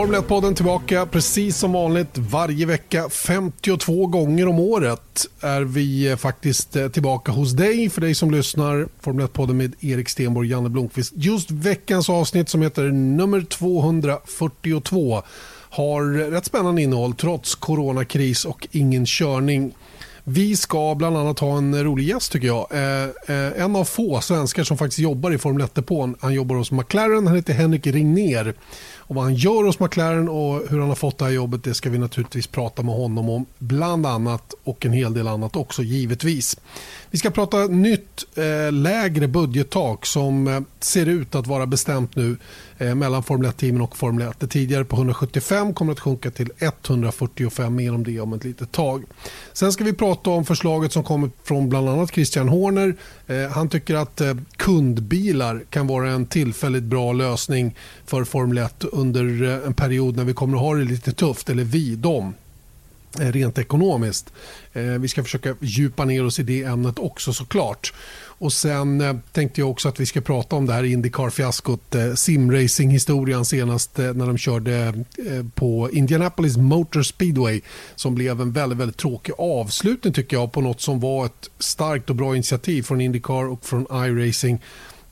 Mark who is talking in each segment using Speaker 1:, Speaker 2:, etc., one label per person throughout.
Speaker 1: Formel 1-podden tillbaka precis som vanligt varje vecka. 52 gånger om året är vi eh, faktiskt eh, tillbaka hos dig för dig som lyssnar. Formel 1-podden med Erik Stenborg och Janne Blomqvist. Just veckans avsnitt som heter nummer 242 har rätt spännande innehåll trots coronakris och ingen körning. Vi ska bland annat ha en rolig gäst tycker jag. Eh, eh, en av få svenskar som faktiskt jobbar i Formel 1-depån. Han jobbar hos McLaren, han heter Henrik Ringner. Och vad han gör hos McLaren och hur han har fått det här jobbet det ska vi naturligtvis prata med honom om. Bland annat och en hel del annat också givetvis. Vi ska prata nytt eh, lägre budgettak som eh, ser ut att vara bestämt nu eh, mellan Formel 1-teamen och Formel 1. Det tidigare på 175 kommer att sjunka till 145, mer om det om ett litet tag. Sen ska vi prata om förslaget som kommer från bland annat Christian Horner. Eh, han tycker att eh, kundbilar kan vara en tillfälligt bra lösning för Formel 1 under eh, en period när vi kommer att ha det lite tufft, eller vi, dem Eh, rent ekonomiskt. Eh, vi ska försöka djupa ner oss i det ämnet också såklart. Och Sen eh, tänkte jag också att vi ska prata om det här Indycar-fiaskot, simracing-historien senast när de körde på Indianapolis Motor Speedway som blev en väldigt, väldigt tråkig avslutning tycker jag på något som var ett starkt och bra initiativ från Indycar och från iRacing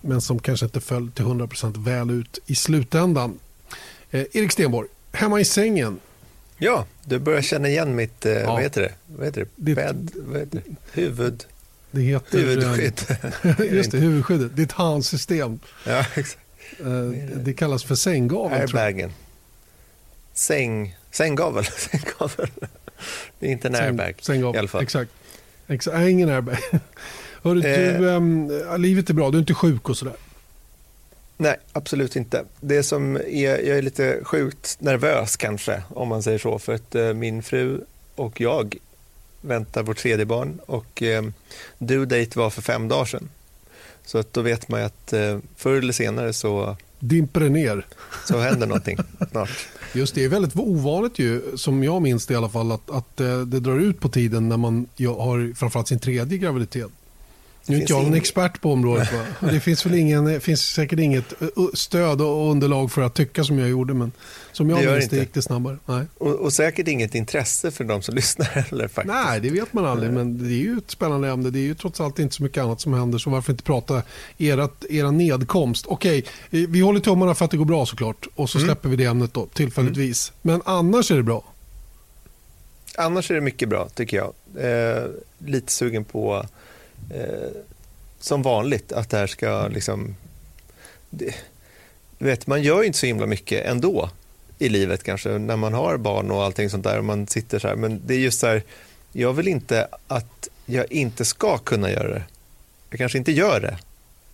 Speaker 1: men som kanske inte föll till 100% väl ut i slutändan. Erik Stenborg, hemma i sängen.
Speaker 2: Ja, du börjar känna igen mitt eh, ja. vad heter det? Vad heter det? Ditt, Bädd, vad heter det? Huvud...
Speaker 1: Det heter,
Speaker 2: Huvudskydd.
Speaker 1: just det, huvudskyddet. Ditt handsystem.
Speaker 2: Ja, exakt.
Speaker 1: Eh, det kallas för sänggavel.
Speaker 2: Airbagen. Säng, sänggavel. sänggavel. Det är inte en airbag Sänggavel. i alla fall.
Speaker 1: Exakt. exakt. Ingen airbag. Hörru, eh, du, um, livet är bra, du är inte sjuk och sådär?
Speaker 2: Nej, absolut inte. Det som är, jag är lite sjukt nervös kanske, om man säger så, för att uh, min fru och jag väntar vårt tredje barn och uh, due date var för fem dagar sedan. Så att då vet man att uh, förr eller senare så
Speaker 1: dimper det ner.
Speaker 2: Så händer någonting snart.
Speaker 1: Just det, är väldigt ovanligt ju, som jag minns det i alla fall, att, att det drar ut på tiden när man har framförallt sin tredje graviditet. Nu är inte jag någon expert på området. Va? Det finns, väl ingen, finns säkert inget stöd och underlag för att tycka som jag gjorde. Men som jag minns det gick det snabbare. Nej.
Speaker 2: Och, och, säkert inget intresse för de som lyssnar heller. Faktiskt.
Speaker 1: Nej, det vet man aldrig. Men det är ju ett spännande ämne. Det är ju trots allt inte så mycket annat som händer. Så varför inte prata erat, era nedkomst. Okej, vi håller tummarna för att det går bra såklart. Och så mm. släpper vi det ämnet då, tillfälligtvis. Mm. Men annars är det bra.
Speaker 2: Annars är det mycket bra tycker jag. Eh, lite sugen på eh, som vanligt att det här ska liksom... Det, vet, man gör ju inte så himla mycket ändå i livet kanske när man har barn och allting sånt där och man sitter så här. Men det är just så här, jag vill inte att jag inte ska kunna göra det. Jag kanske inte gör det,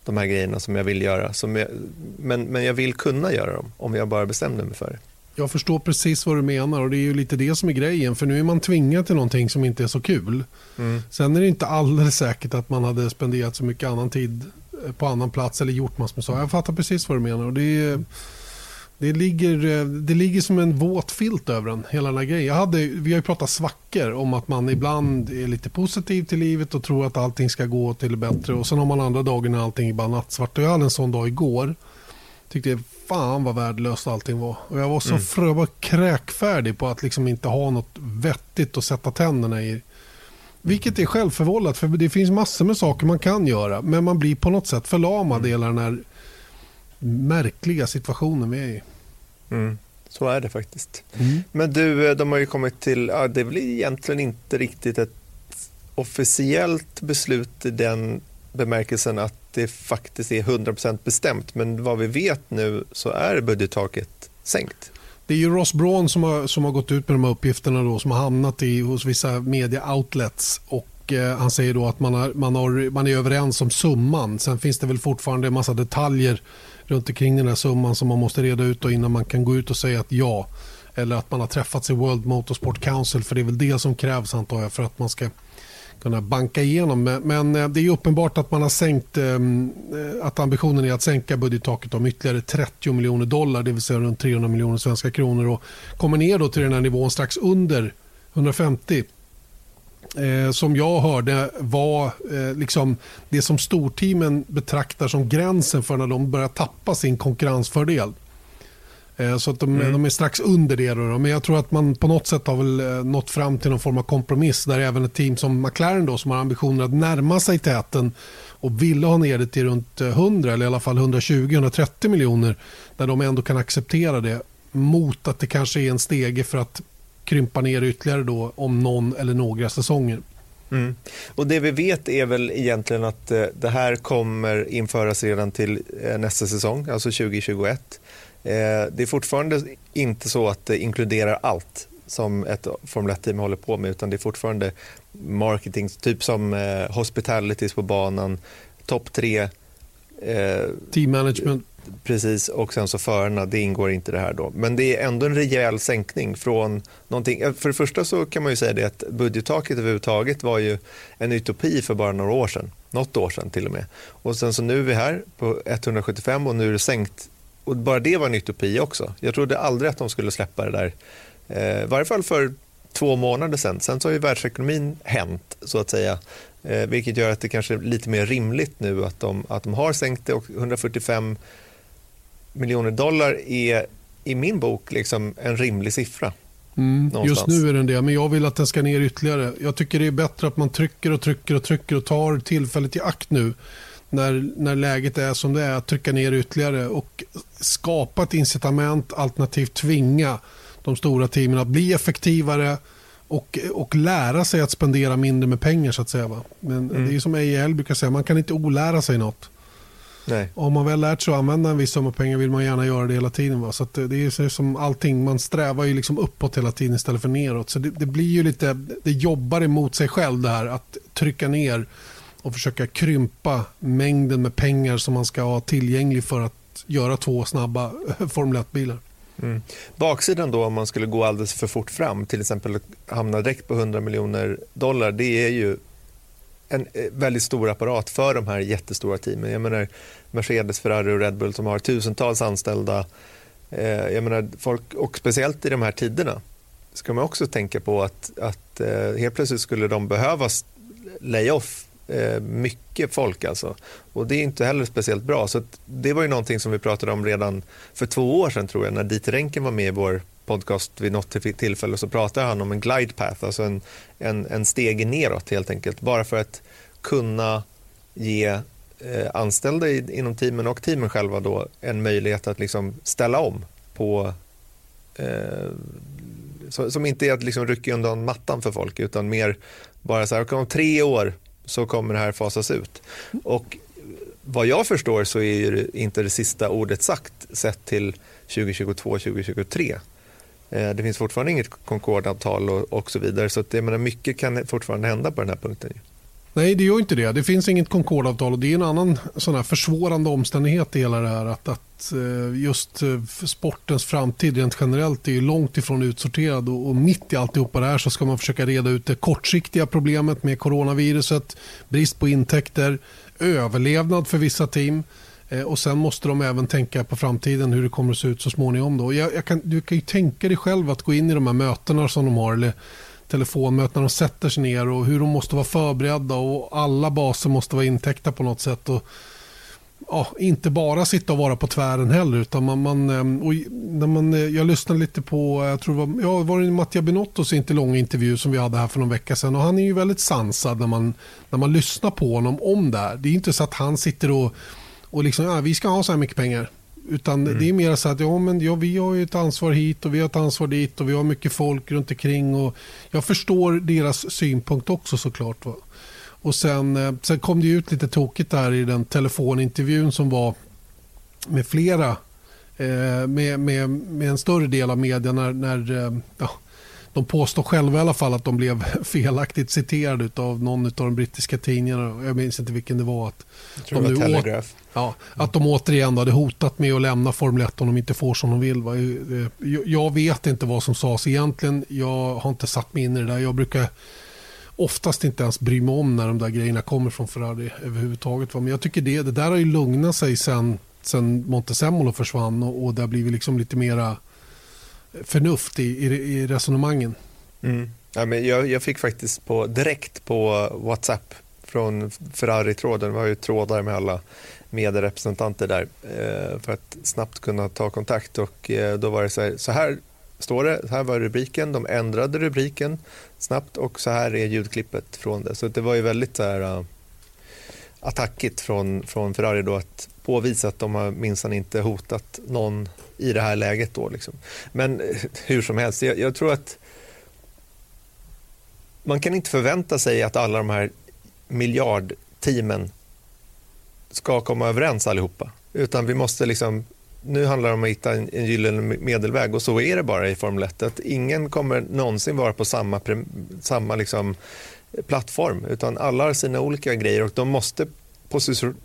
Speaker 2: de här grejerna som jag vill göra. Som jag, men, men jag vill kunna göra dem om jag bara bestämde mig för det.
Speaker 1: Jag förstår precis vad du menar och det är ju lite det som är grejen. För nu är man tvingad till någonting som inte är så kul. Mm. Sen är det inte alldeles säkert att man hade spenderat så mycket annan tid eh, på annan plats eller gjort massor med saker. Jag fattar precis vad du menar. Och det, det, ligger, eh, det ligger som en våt filt över den, hela den här grejen. Jag hade, vi har ju pratat svackor om att man ibland är lite positiv till livet och tror att allting ska gå till det bättre. Och sen har man andra dagar när allting är bara nattsvart. Jag hade en sån dag igår. Tyckte fan vad värdelöst allting var. Och jag var så mm. frö, jag var kräkfärdig på att liksom inte ha något vettigt att sätta tänderna i. Vilket är självförvållat för det finns massor med saker man kan göra. Men man blir på något sätt förlamad mm. i hela den här märkliga situationen vi är i.
Speaker 2: Mm. Så är det faktiskt. Mm. Men du, eh, de har ju kommit till, ja, det är väl egentligen inte riktigt ett officiellt beslut i den bemärkelsen att det faktiskt är 100% bestämt. Men vad vi vet nu så är budgettaket sänkt.
Speaker 1: Det är ju Ross Braun som har, som har gått ut med de här uppgifterna då, som har hamnat i, hos vissa media outlets. Och, eh, han säger då att man, har, man, har, man är överens om summan. Sen finns det väl fortfarande en massa detaljer runt omkring den här summan som man måste reda ut innan man kan gå ut och säga att ja. Eller att man har träffats i World Motorsport Council. För det är väl det som krävs antar jag för att man ska kunna banka igenom. Men eh, det är uppenbart att man har sänkt, ehm, eh, att ambitionen är att sänka budgettaket om ytterligare 30 miljoner dollar, det vill säga runt 300 miljoner svenska kronor och kommer ner då till den här nivån strax under 150 eh, som jag hörde var eh, liksom det som storteamen betraktar som gränsen för när de börjar tappa sin konkurrensfördel. Eh, så att de, mm. de, är strax under det. Då, Men jag tror att man på något sätt har väl eh, nått fram till någon form av kompromiss där även ett team som McLaren då, som har ambitioner att närma sig täten och ville ha ner det till runt 100 eller i alla fall 120-130 miljoner där de ändå kan acceptera det mot att det kanske är en stege för att krympa ner ytterligare då om någon eller några säsonger.
Speaker 2: Mm. Och Det vi vet är väl egentligen att eh, det här kommer införas redan till eh, nästa säsong, alltså 2021. Eh, det är fortfarande inte så att det inkluderar allt som ett Formel 1-team håller på med utan det är fortfarande marketing, typ som hospitalities på banan, topp tre.
Speaker 1: Team management.
Speaker 2: Precis, och sen så förarna, det ingår inte det här då. Men det är ändå en rejäl sänkning från någonting. För det första så kan man ju säga det att budgettaket överhuvudtaget var ju en utopi för bara några år sedan. Något år sedan till och med. Och sen så nu är vi här på 175 och nu är det sänkt. Och bara det var en utopi också. Jag trodde aldrig att de skulle släppa det där. Eh, I varje fall för två månader sedan. Sen så har ju världsekonomin hänt så att säga. Eh, vilket gör att det kanske är lite mer rimligt nu att de, att de har sänkt det och 145 miljoner dollar är i min bok liksom en rimlig siffra.
Speaker 1: Mm, just nu är den det, men jag vill att den ska ner ytterligare. Jag tycker det är bättre att man trycker och trycker och trycker och tar tillfället i akt nu när, när läget är som det är, att trycka ner ytterligare och skapa ett incitament alternativt tvinga de stora teamen att bli effektivare och, och lära sig att spendera mindre med pengar. så att säga. Va? Men mm. Det är som EIL brukar säga, man kan inte olära sig något. Nej. Om man väl lärt sig att använda en viss summa pengar vill man gärna göra det hela tiden. Va? Så det är som allting, man strävar ju liksom uppåt hela tiden istället för neråt. Så det, det, blir ju lite, det jobbar emot sig själv det här att trycka ner och försöka krympa mängden med pengar som man ska ha tillgänglig för att göra två snabba Formel 1-bilar.
Speaker 2: Mm. Baksidan då om man skulle gå alldeles för fort fram, till exempel hamna direkt på 100 miljoner dollar, det är ju en eh, väldigt stor apparat för de här jättestora teamen. Jag menar Mercedes, Ferrari och Red Bull som har tusentals anställda. Eh, jag menar, folk, och speciellt i de här tiderna ska man också tänka på att, att eh, helt plötsligt skulle de behöva lay-off Eh, mycket folk. Alltså. Och Det är inte heller speciellt bra. Så Det var ju någonting som vi pratade om redan för två år sedan tror jag när Dieter Renken var med i vår podcast vid något tillfälle så pratade han om en glide path, alltså en, en, en steg neråt helt enkelt. Bara för att kunna ge eh, anställda i, inom teamen och teamen själva då en möjlighet att liksom ställa om på eh, som inte är att liksom rycka undan mattan för folk utan mer bara så här, om tre år så kommer det här fasas ut. Och vad jag förstår så är ju inte det sista ordet sagt sett till 2022-2023. Eh, det finns fortfarande inget Concordavtal och, och så vidare. Så att, jag menar, mycket kan fortfarande hända på den här punkten.
Speaker 1: Nej, det gör inte det. Det finns inget Concordavtal och det är en annan sån här försvårande omständighet i hela det här. Att, att eh, just eh, sportens framtid rent generellt är långt ifrån utsorterad och, och mitt i alltihopa det här så ska man försöka reda ut det kortsiktiga problemet med coronaviruset, brist på intäkter, överlevnad för vissa team eh, och Sen måste de även tänka på framtiden, hur det kommer att se ut så småningom. Då. Jag, jag kan, du kan ju tänka dig själv att gå in i de här mötena som de har, eller telefonmöten när de sätter sig ner och hur de måste vara förberedda och alla baser måste vara intäckta på något sätt. Och, ja, inte bara sitta och vara på tvären heller. Utan man, man, ehm, och när man, eh, jag lyssnade lite på, jag tror det var, ja, var det Mattia Binottos inte långa intervju som vi hade här för någon vecka sedan. Och han är ju väldigt sansad när man, när man lyssnar på honom om det här. Det är inte så att han sitter och och liksom, ja, vi ska ha så här mycket pengar. Utan mm. det är mer så att ja, men, ja, vi har ett ansvar hit och vi har ett ansvar dit och vi har mycket folk runt omkring. Och jag förstår deras synpunkt också såklart. Va? Och sen, eh, sen kom det ut lite tokigt där i den telefonintervjun som var med flera, eh, med, med, med en större del av media när, när eh, ja, de påstår själva i alla fall att de blev felaktigt citerade av någon av de brittiska tidningarna. Jag minns inte vilken det var. Att
Speaker 2: de det var Telegraph.
Speaker 1: Ja, att de återigen hade hotat med att lämna Formel 1 om de inte får som de vill. Va? Jag vet inte vad som sades egentligen. Jag har inte satt mig in i det där. Jag brukar oftast inte ens bry mig om när de där grejerna kommer från Ferrari överhuvudtaget. Va? Men jag tycker det, det där har ju lugnat sig sen, sen Montezemolo försvann och, och det har blivit liksom lite mera förnuft i, i, i resonemangen.
Speaker 2: Mm. Ja, men jag, jag, fick faktiskt på, direkt på WhatsApp från Ferrari-tråden. Vi har ju trådar med alla medierepresentanter där eh, för att snabbt kunna ta kontakt. Och eh, då var det så här, så här står det, så här var rubriken. De ändrade rubriken snabbt och så här är ljudklippet från det. Så det var ju väldigt så här, eh, attackigt från, från Ferrari då att påvisa att de har minsann inte hotat någon i det här läget. Då, liksom. Men eh, hur som helst, jag, jag tror att man kan inte förvänta sig att alla de här miljardteamen ska komma överens allihopa. Utan vi måste liksom, nu handlar det om att hitta en, en gyllene medelväg och så är det bara i Formel 1. Att ingen kommer någonsin vara på samma, samma liksom plattform utan alla har sina olika grejer och de måste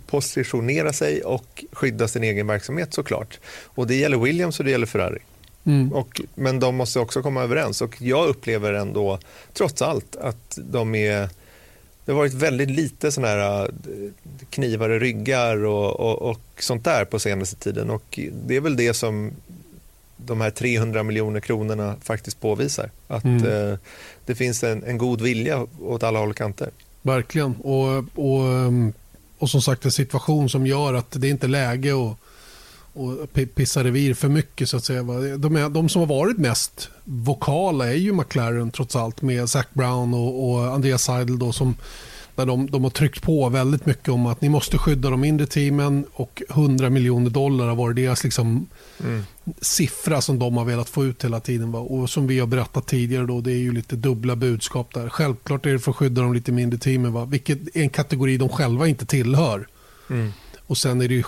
Speaker 2: positionera sig och skydda sin egen verksamhet såklart. Och det gäller Williams och det gäller Ferrari. Mm. Och, men de måste också komma överens och jag upplever ändå trots allt att de är det har varit väldigt lite såna här äh, knivar i ryggar och, och, och, sånt där på senaste tiden och det är väl det som de här 300 miljoner kronorna faktiskt påvisar. Att mm. eh, det finns en, en, god vilja åt alla håll och kanter.
Speaker 1: Verkligen. Och, och, ehm, och som sagt en situation som gör att det inte är läge att och pissa revir för mycket. så att säga. De, är, de som har varit mest vokala är ju McLaren trots allt med Zac Brown och, och Andreas Seidel då, som där de, de har tryckt på väldigt mycket om att ni måste skydda de mindre teamen och 100 miljoner dollar har varit deras liksom, mm. siffra som de har velat få ut hela tiden. Va? Och som vi har berättat tidigare då, det är ju lite dubbla budskap där. Självklart är det för att skydda de lite mindre teamen, va? vilket är en kategori de själva inte tillhör. Mm. Och sen är det ju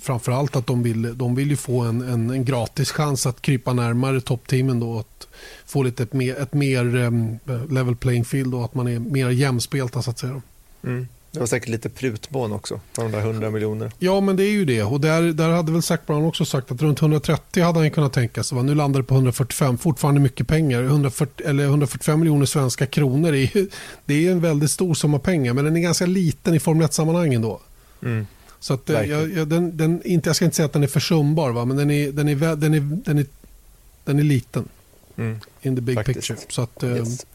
Speaker 1: framförallt att de vill, de vill ju få en, en, en gratis chans att krypa närmare toppteamen då. Att få lite ett mer, ett mer um, level playing field och att man är mer jämspelta så att säga.
Speaker 2: Mm. Det var säkert lite prutmån också på de där 100 miljoner.
Speaker 1: Ja, men det är ju det. Och där, där hade väl Zac Brown också sagt att runt 130 hade han kunnat tänka sig. Nu landar det på 145, fortfarande mycket pengar. 140, eller 145 miljoner svenska kronor är, det är en väldigt stor summa pengar, men den är ganska liten i Formel 1-sammanhangen då. Mm. Så att, eh, jag, jag, den, den, inte, jag ska inte säga att den är försumbar, va? men den är, den är, den är, den är, den är liten. Mm. In the big Faktiskt. picture. Så att, eh, yes.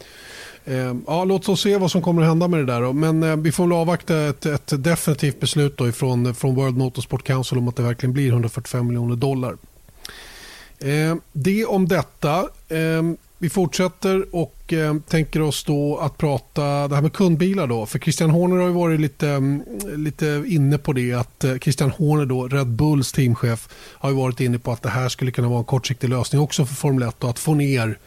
Speaker 1: Ehm, ja, låt oss se vad som kommer att hända med det där. Men eh, vi får väl avvakta ett, ett definitivt beslut då ifrån, från World Motorsport Council om att det verkligen blir 145 miljoner dollar. Ehm, det om detta. Ehm, vi fortsätter och eh, tänker oss då att prata det här med kundbilar. Då. För Christian Horner har ju varit lite, mm, lite inne på det. att eh, Christian Horner, då, Red Bulls teamchef, har ju varit inne på att det här skulle kunna vara en kortsiktig lösning också för Formel 1 och att få ner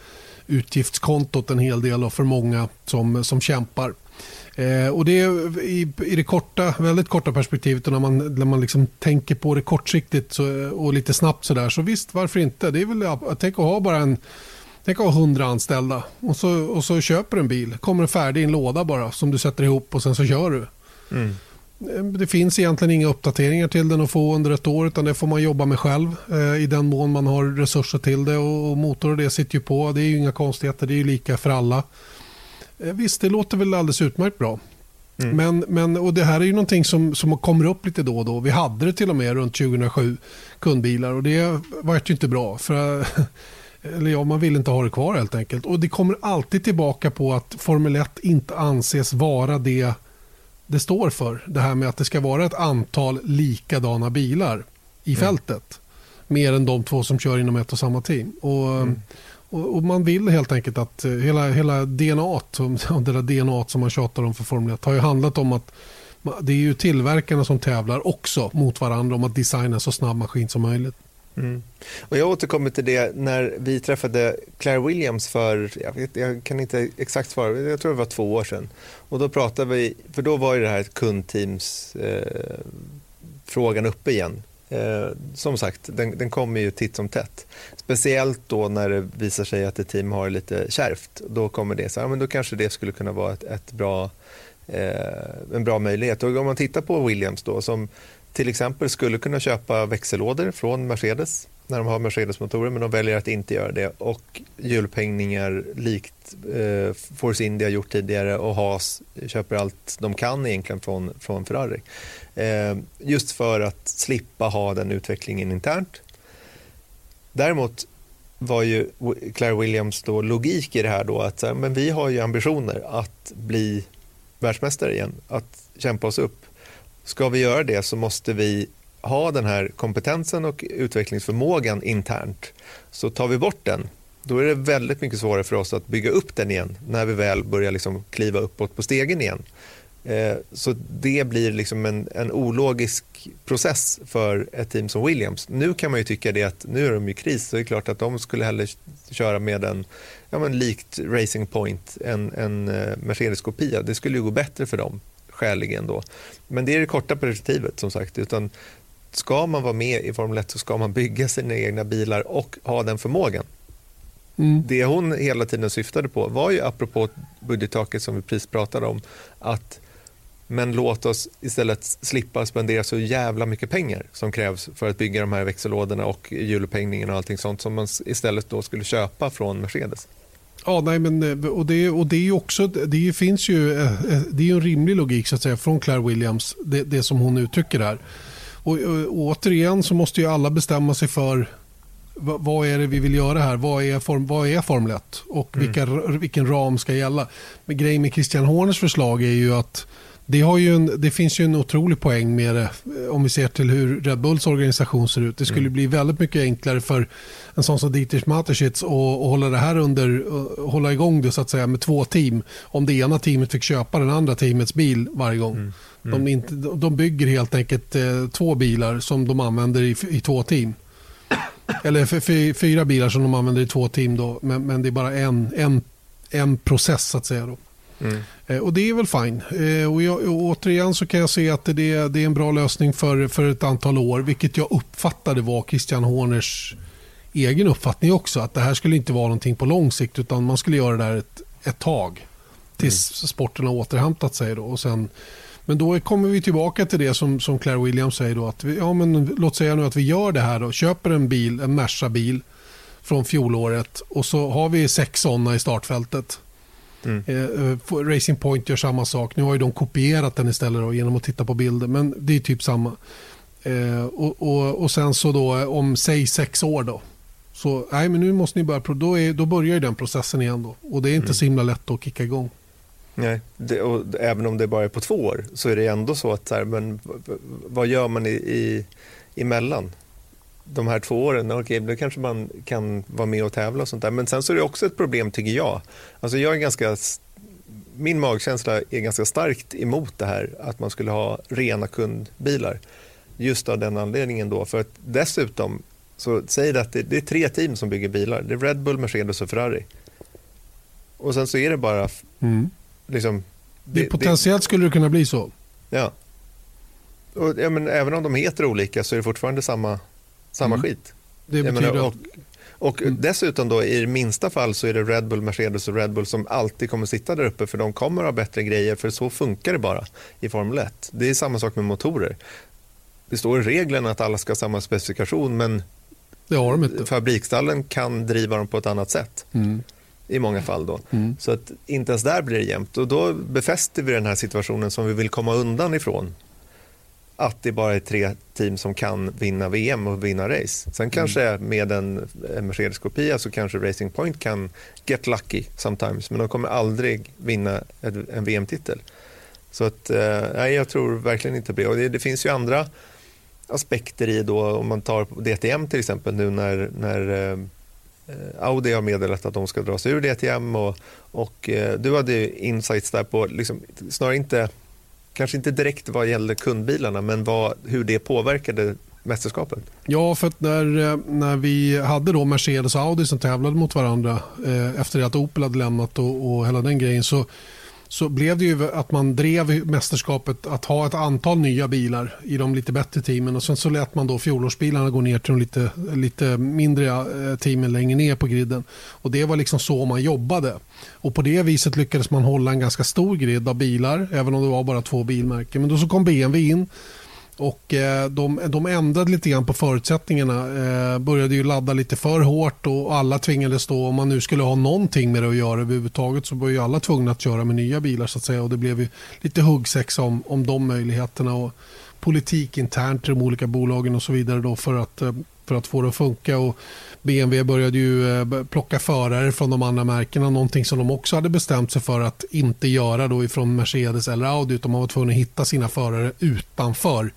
Speaker 1: utgiftskontot en hel del och för många som, som kämpar. Eh, och det är i, i det korta, väldigt korta perspektivet och när man, när man liksom tänker på det kortsiktigt så, och lite snabbt sådär så visst, varför inte? Det är väl, tänk att ha bara en Tänk att ha 100 anställda och så, och så köper du en bil. kommer en färdig i en låda bara som du sätter ihop och sen så kör du. Mm. Det finns egentligen inga uppdateringar till den att få under ett år utan det får man jobba med själv eh, i den mån man har resurser till det och, och motor och det sitter ju på. Det är ju inga konstigheter, det är ju lika för alla. Eh, visst, det låter väl alldeles utmärkt bra. Mm. Men, men, och det här är ju någonting som, som kommer upp lite då och då. Vi hade det till och med runt 2007, kundbilar och det var ju inte bra. För eller ja, man vill inte ha det kvar helt enkelt. Och det kommer alltid tillbaka på att Formel 1 inte anses vara det det står för. Det här med att det ska vara ett antal likadana bilar i mm. fältet. Mer än de två som kör inom ett och samma team. Och, mm. och, och, man vill helt enkelt att eh, hela, hela DNA, det där DNA som man tjatar om för Formel 1 har ju handlat om att det är ju tillverkarna som tävlar också mot varandra om att designa så snabb maskin som möjligt.
Speaker 2: Mm. Och jag återkommer till det när vi träffade Claire Williams för, jag, vet, jag kan inte exakt svara, jag tror det var två år sedan. Och då pratade vi, för då var ju det här kundteams eh, frågan uppe igen. Eh, som sagt, den, den kommer ju titt som tätt. Speciellt då när det visar sig att ett team har lite kärvt. Då kommer det så här, men då kanske det skulle kunna vara ett, ett bra, eh, en bra möjlighet. Och om man tittar på Williams då som till exempel skulle kunna köpa växellådor från Mercedes när de har Mercedes-motorer men de väljer att inte göra det och hjulupphängningar likt eh, Force India gjort tidigare och Haas köper allt de kan egentligen från, från Ferrari. Eh, just för att slippa ha den utvecklingen internt. Däremot var ju Claire Williams då logik i det här då att eh, men vi har ju ambitioner att bli världsmästare igen, att kämpa oss upp. Ska vi göra det så måste vi ha den här kompetensen och utvecklingsförmågan internt. Så tar vi bort den, då är det väldigt mycket svårare för oss att bygga upp den igen när vi väl börjar liksom kliva uppåt på stegen igen. Eh, så det blir liksom en, en ologisk process för ett team som Williams. Nu kan man ju tycka det att nu är de i kris så det är klart att de skulle hellre köra med en, ja men likt Racing Point, en, en eh, Mercedes-kopia. Det skulle ju gå bättre för dem skäligen då. Men det är det korta perspektivet som sagt. Utan ska man vara med i Formel 1 så ska man bygga sina egna bilar och ha den förmågan. Mm. Det hon hela tiden syftade på var ju apropå budgettaket som vi precis pratade om att men låt oss istället slippa spendera så jävla mycket pengar som krävs för att bygga de här växellådorna och hjulupphängningen och allting sånt som man istället då skulle köpa från Mercedes.
Speaker 1: Ja, nej, men, eh, och det, och det är också, det finns ju, eh, eh, det är en rimlig logik så att säga från Claire Williams, det, det som hon uttrycker där. Och, och, återigen så måste ju alla bestämma sig för vad är det vi vill göra här? Vad är, form, vad är Formel 1? Och mm. vilka, vilken ram ska gälla? Men grejen med Christian Horners förslag är ju att det, en, det finns ju en otrolig poäng med det om vi ser till hur Red Bulls organisation ser ut. Det skulle mm. bli väldigt mycket enklare för en sån som Dietrich Mateschitz att, hålla det här under, hålla igång det så att säga med två team. Om det ena teamet fick köpa den andra teamets bil varje gång. Mm. Mm. De, inte, de bygger helt enkelt eh, två bilar som de använder i, i två team. Eller för, för, fyra bilar som de använder i två team då, men, men det är bara en, en, en process så att säga. Då. Mm. Eh, och det är väl fine. Eh, och, jag, och återigen så kan jag se att det, det är en bra lösning för, för ett antal år, vilket jag uppfattade var Christian Horners egen uppfattning också. Att det här skulle inte vara någonting på lång sikt utan man skulle göra det där ett, ett tag tills mm. sporten har återhämtat sig. Då, och sen men då kommer vi tillbaka till det som, som Claire Williams säger. Då, att vi, ja, men låt säga nu att vi gör det här och köper en bil, en Merca-bil från fjolåret och så har vi sex sådana i startfältet. Mm. Eh, Racing Point gör samma sak. Nu har ju de kopierat den istället då, genom att titta på bilder. Men det är typ samma. Eh, och, och, och, sen så då om säg sex år då. Så nej men nu måste ni börja. Då, är, då börjar ju den processen igen då. Och det är inte mm. så himla lätt att kicka igång.
Speaker 2: Nej, det, och även om det bara är på två år så är det ändå så att här, men, vad gör man i, i, emellan? De här två åren, okej, då kanske man kan vara med och tävla och sånt där. Men sen så är det också ett problem tycker jag. Alltså jag är ganska, min magkänsla är ganska starkt emot det här att man skulle ha rena kundbilar. Just av den anledningen då. För att dessutom, så säg det att det, det är tre team som bygger bilar. Det är Red Bull, Mercedes och Ferrari. Och sen så är det bara mm liksom,
Speaker 1: det, det, potentiellt det, skulle det kunna bli så.
Speaker 2: Ja. Och, ja men, även om de heter olika så är det fortfarande samma, samma mm. skit.
Speaker 1: Det betyder menar,
Speaker 2: och, och mm. dessutom då i det minsta fall så är det Red Bull, Mercedes och Red Bull som alltid kommer sitta där uppe för de kommer ha bättre grejer för så funkar det bara i Formel 1. Det är samma sak med motorer. Det står i reglerna att alla ska ha samma specifikation men
Speaker 1: det har de inte.
Speaker 2: fabrikstallen kan driva dem på ett annat sätt. Mm i många fall. Då. Mm. Så att inte ens där blir det jämnt. Och då befäster vi den här situationen som vi vill komma undan ifrån. Att det bara är tre team som kan vinna VM och vinna race. Sen mm. kanske med en Mercedes-kopia så kanske Racing Point kan get lucky sometimes. Men de kommer aldrig vinna en VM-titel. Så att, eh, nej, jag tror verkligen inte på det. Och det, det finns ju andra aspekter i då, om man tar DTM till exempel nu när, när eh, Eh, Audi har meddelat att de ska dra sig ur DTM och, och du hade insights där på, liksom, snarare inte, kanske inte direkt vad gällde kundbilarna, men vad, hur det påverkade mästerskapet?
Speaker 1: Ja, för att när, eh, när vi hade då Mercedes och Audi som tävlade mot varandra eh, efter att Opel hade lämnat och, och hela den grejen så så blev det ju att man drev mästerskapet att ha ett antal nya bilar i de lite bättre teamen och sen så lät man då fjolårsbilarna gå ner till de lite, lite mindre eh, teamen längre ner på griden. Och det var liksom så man jobbade. Och på det viset lyckades man hålla en ganska stor grid av bilar, även om det var bara två bilmärken. Men då så kom BMW in och eh, de, de ändrade lite grann på förutsättningarna. Eh, började ju ladda lite för hårt och alla tvingades då, om man nu skulle ha någonting med det att göra överhuvudtaget så var ju alla tvungna att köra med nya bilar så att säga och det blev ju lite huggsexa om, om de möjligheterna och politik internt i de olika bolagen och så vidare då för att eh, för att få det att funka. Och BMW började ju eh, plocka förare från de andra märkena, någonting som de också hade bestämt sig för att inte göra då ifrån Mercedes eller Audi, utan man var tvungen att hitta sina förare utanför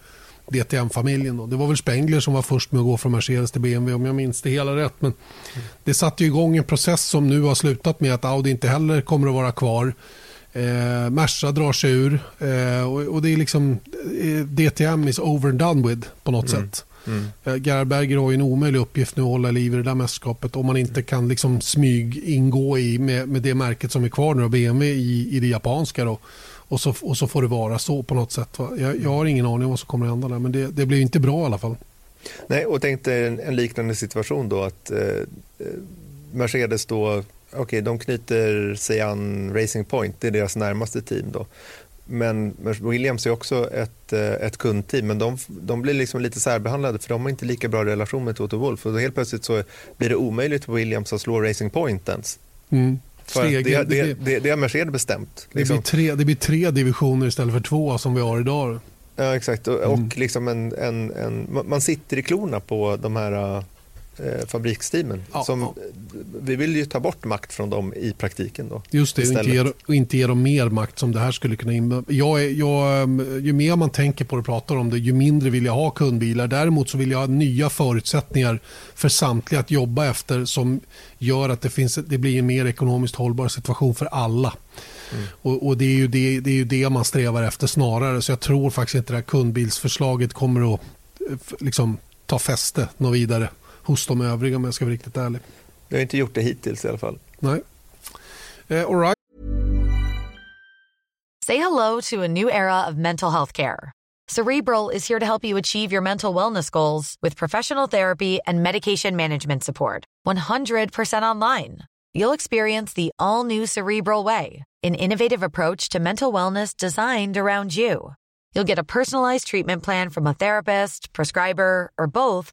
Speaker 1: DTM-familjen. Det var väl Spengler som var först med att gå från Mercedes till BMW om jag minns det hela rätt. Men det satte igång en process som nu har slutat med att Audi inte heller kommer att vara kvar. Eh, Merca drar sig ur eh, och, och, det är liksom eh, DTM is over and done with på något mm. sätt. Mm. Gerhard Berger har en omöjlig uppgift nu att hålla liv i det där mästerskapet om man inte kan liksom smyg ingå i med, med det märket som är kvar nu, BMW i, i det japanska. Då. Och så, och så får det vara så på något sätt. Jag, jag har ingen aning om vad som kommer att hända där, men det, det blir inte bra i alla fall.
Speaker 2: Nej, och tänk dig en, en liknande situation då att eh, eh Mercedes då, okej, okay, de knyter sig an Racing Point, det är deras närmaste team då. Men Williams är också ett, eh, ett kundteam, men de, de blir liksom lite särbehandlade för de har inte lika bra relation med Toto Wolff. Och helt plötsligt så blir det omöjligt för Williams att slå Racing Point ens. Mm. Steg, det, det, det, det har Mercedes bestämt.
Speaker 1: Liksom. Det, blir tre, det blir tre divisioner istället för två som vi har idag.
Speaker 2: Ja, exakt. Och, mm. och liksom en, en, en, man sitter i klorna på de här eh, fabriksteamen. Ja, som, ja. Vi vill ju ta bort makt från dem i praktiken. Då,
Speaker 1: Just det, och inte, ge, och inte ge dem mer makt som det här skulle kunna innebära. Ehm, ju mer man tänker på det och pratar om det, ju mindre vill jag ha kundbilar. Däremot så vill jag ha nya förutsättningar för samtliga att jobba efter som gör att det, finns, det blir en mer ekonomiskt hållbar situation för alla. Mm. Och, och, det, är ju det, det är ju det man strävar efter snarare. Så jag tror faktiskt inte det här kundbilsförslaget kommer att eh, liksom, ta fäste något vidare hos de övriga om jag ska vara riktigt ärlig.
Speaker 2: Vi har inte gjort det hittills i alla fall.
Speaker 1: Nej. Uh, all right.
Speaker 3: Say hello to a new era of mental health care. Cerebral is here to help you achieve your mental wellness goals with professional therapy and medication management support. 100% online. You'll experience the all new Cerebral Way, an innovative approach to mental wellness designed around you. You'll get a personalized treatment plan from a therapist, prescriber, or both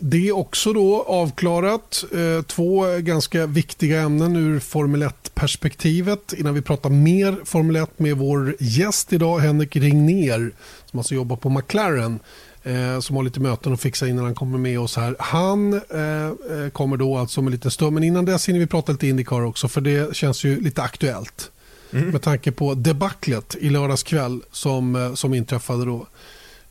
Speaker 1: Det är också då avklarat. Eh, två ganska viktiga ämnen ur Formel 1-perspektivet. Innan vi pratar mer Formel 1 med vår gäst idag, Henrik Ringner som alltså jobbar på McLaren eh, som har lite möten att fixa innan han kommer med oss här. Han eh, kommer då alltså om en liten stund, men innan dess hinner vi prata lite Indycar också för det känns ju lite aktuellt. Mm. Med tanke på debaclet i lördags kväll som, som inträffade då.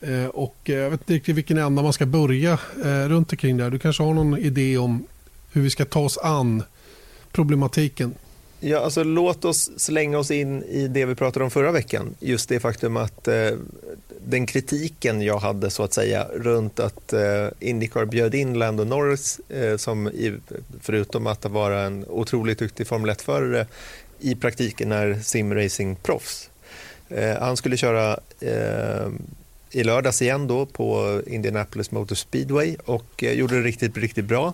Speaker 1: Eh, och eh, jag vet inte riktigt vilken ända man ska börja eh, runt omkring där. Du kanske har någon idé om hur vi ska ta oss an problematiken?
Speaker 2: Ja, alltså, låt oss slänga oss in i det vi pratade om förra veckan. Just det faktum att eh, den kritiken jag hade så att säga runt att eh, Indycar bjöd in Lando Norris eh, som i, förutom att vara en otroligt duktig Formel 1-förare i praktiken är simracing-proffs. Eh, han skulle köra eh, i lördags igen då på Indianapolis Motor Speedway och eh, gjorde det riktigt, riktigt bra.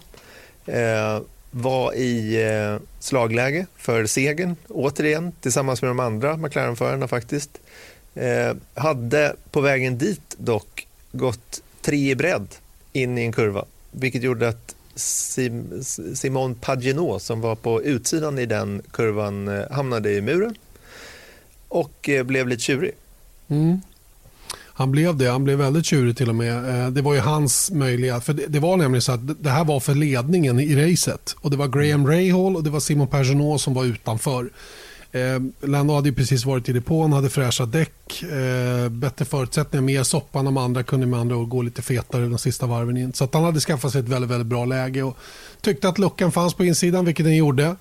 Speaker 2: Eh, var i eh, slagläge för segern återigen tillsammans med de andra McLaren-förarna faktiskt. Eh, hade på vägen dit dock gått tre i bredd in i en kurva vilket gjorde att Sim Simon Paginot som var på utsidan i den kurvan eh, hamnade i muren och eh, blev lite tjurig. Mm.
Speaker 1: Han blev det. Han blev väldigt tjurig till och med. Eh, det var ju hans möjlighet. För det, var nämligen så att det här var för ledningen i racet. Och det var Graham Rahal och det var Simon Pagenaud som var utanför. Eh, Lando hade precis varit i depån, hade fräscha däck, eh, bättre förutsättningar, mer soppa än de andra, kunde med andra ord gå lite fetare de sista varven in. Så att han hade skaffat sig ett väldigt, väldigt bra läge och tyckte att luckan fanns på insidan, vilket den gjorde.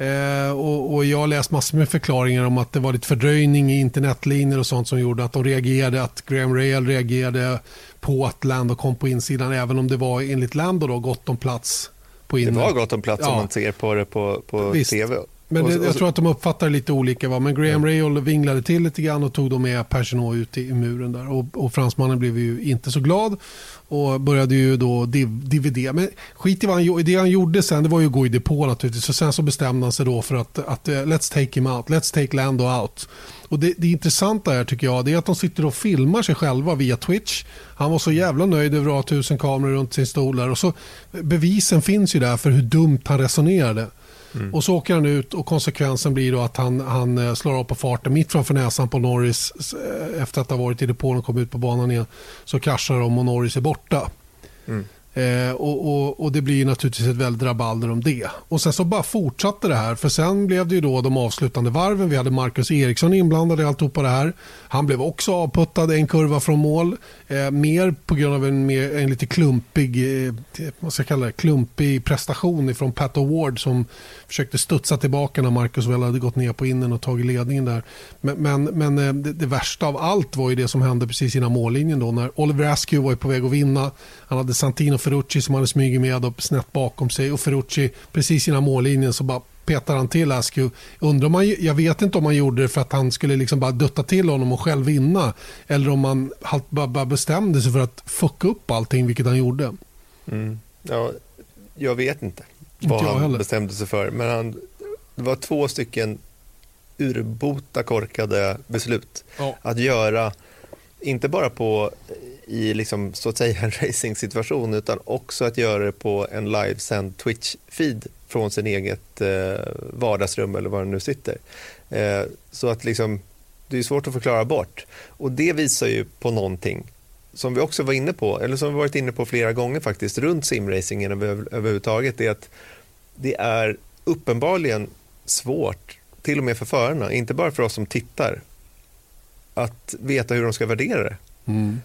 Speaker 1: Eh, och, och, Jag har läst massor med förklaringar om att det var lite fördröjning i internetlinjer och sånt som gjorde att de reagerade, att Graham Rail reagerade på att Lando kom på insidan även om det var enligt Lando då gott om plats på.
Speaker 2: Det var gott om plats ja. om man ser på det på, på tv.
Speaker 1: Men det, jag tror att de uppfattar det lite olika. Va? Men Graham Rahal vinglade till lite grann och tog då med Pagino ut i, i muren där. Och, och fransmannen blev ju inte så glad och började ju då div, dividera. Men skit i vad han. Det han gjorde sen det var ju att gå i depå naturligtvis. Och sen så bestämde han sig då för att, att eh, let's take him out. Let's take Lando out. Och det, det intressanta här tycker jag det är att de sitter och filmar sig själva via Twitch. Han var så jävla nöjd över att ha tusen kameror runt sin stol där. Och så, bevisen finns ju där för hur dumt han resonerade. Mm. Och så åker han ut och konsekvensen blir då att han, han eh, slår av på farten mitt framför näsan på Norris eh, efter att ha varit i depån och kommit ut på banan igen. Så kraschar de och Norris är borta.
Speaker 2: Mm.
Speaker 1: Eh, och, och, och Det blir ju naturligtvis ett väldigt rabalder om det. Och Sen så bara fortsatte det här. För Sen blev det ju då de avslutande varven. Vi hade Marcus Eriksson inblandad i alltihopa det här. Han blev också avputtad en kurva från mål. Eh, mer på grund av en, mer, en lite klumpig, eh, vad ska jag kalla det, klumpig prestation från Pat Award som försökte studsa tillbaka när Marcus väl hade gått ner på innen och tagit ledningen där. Men, men, men eh, det, det värsta av allt var ju det som hände precis innan mållinjen då när Oliver Askew var på väg att vinna. Han hade Santino Ferrucci som hade smugit med upp snett bakom sig och Ferrucci precis innan mållinjen så bara petar han till Askew. Undrar jag vet inte om han gjorde det för att han skulle liksom bara dutta till honom och själv vinna. Eller om han halt- bara, bestämde sig för att fucka upp allting, vilket han gjorde.
Speaker 2: Mm. Ja, jag vet inte
Speaker 1: Inte
Speaker 2: vad
Speaker 1: jag
Speaker 2: han
Speaker 1: heller.
Speaker 2: bestämde sig för. Men han, det var två stycken urbota korkade beslut
Speaker 1: Ja.
Speaker 2: att göra, inte bara på i liksom, så att säga en racing-situation utan också att göra det på en livesänd Twitch-feed från sin eget eh, vardagsrum eller var den nu sitter. Eh, så att liksom, det är svårt att förklara bort. Och det visar ju på någonting som vi också var inne på, eller som vi varit inne på flera gånger faktiskt, runt simracingen över, överhuvudtaget, är att det är uppenbarligen svårt, till och med för förarna, inte bara för oss som tittar, att veta hur de ska värdera det.
Speaker 1: Mm.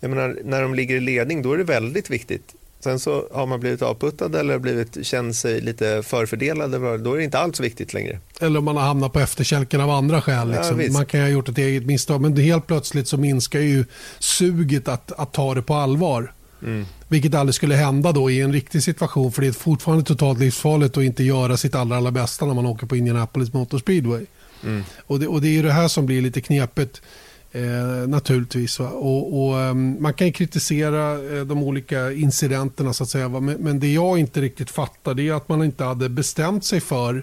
Speaker 2: Jag menar, när de ligger i ledning, då är det väldigt viktigt. Sen så har man blivit avputtad eller blivit, känt sig lite förfördelad, då är det inte alls viktigt längre.
Speaker 1: Eller om man har hamnat på efterkälken av andra skäl.
Speaker 2: Ja,
Speaker 1: Liksom.
Speaker 2: visst.
Speaker 1: man kan ha gjort ett eget misstag. Men helt plötsligt så minskar ju suget att, att ta det på allvar.
Speaker 2: Mm.
Speaker 1: Vilket aldrig skulle hända då i en riktig situation. För det är fortfarande totalt livsfarligt att inte göra sitt allra, allra bästa när man åker på Indianapolis Motor Speedway.
Speaker 2: Mm.
Speaker 1: Och det, och det är ju det här som blir lite knepigt. Eh, naturligtvis. Va? Och, och, ehm, man kan ju kritisera eh, de olika incidenterna så att säga. Va? Men, men det jag inte riktigt fattar det är att man inte hade bestämt sig för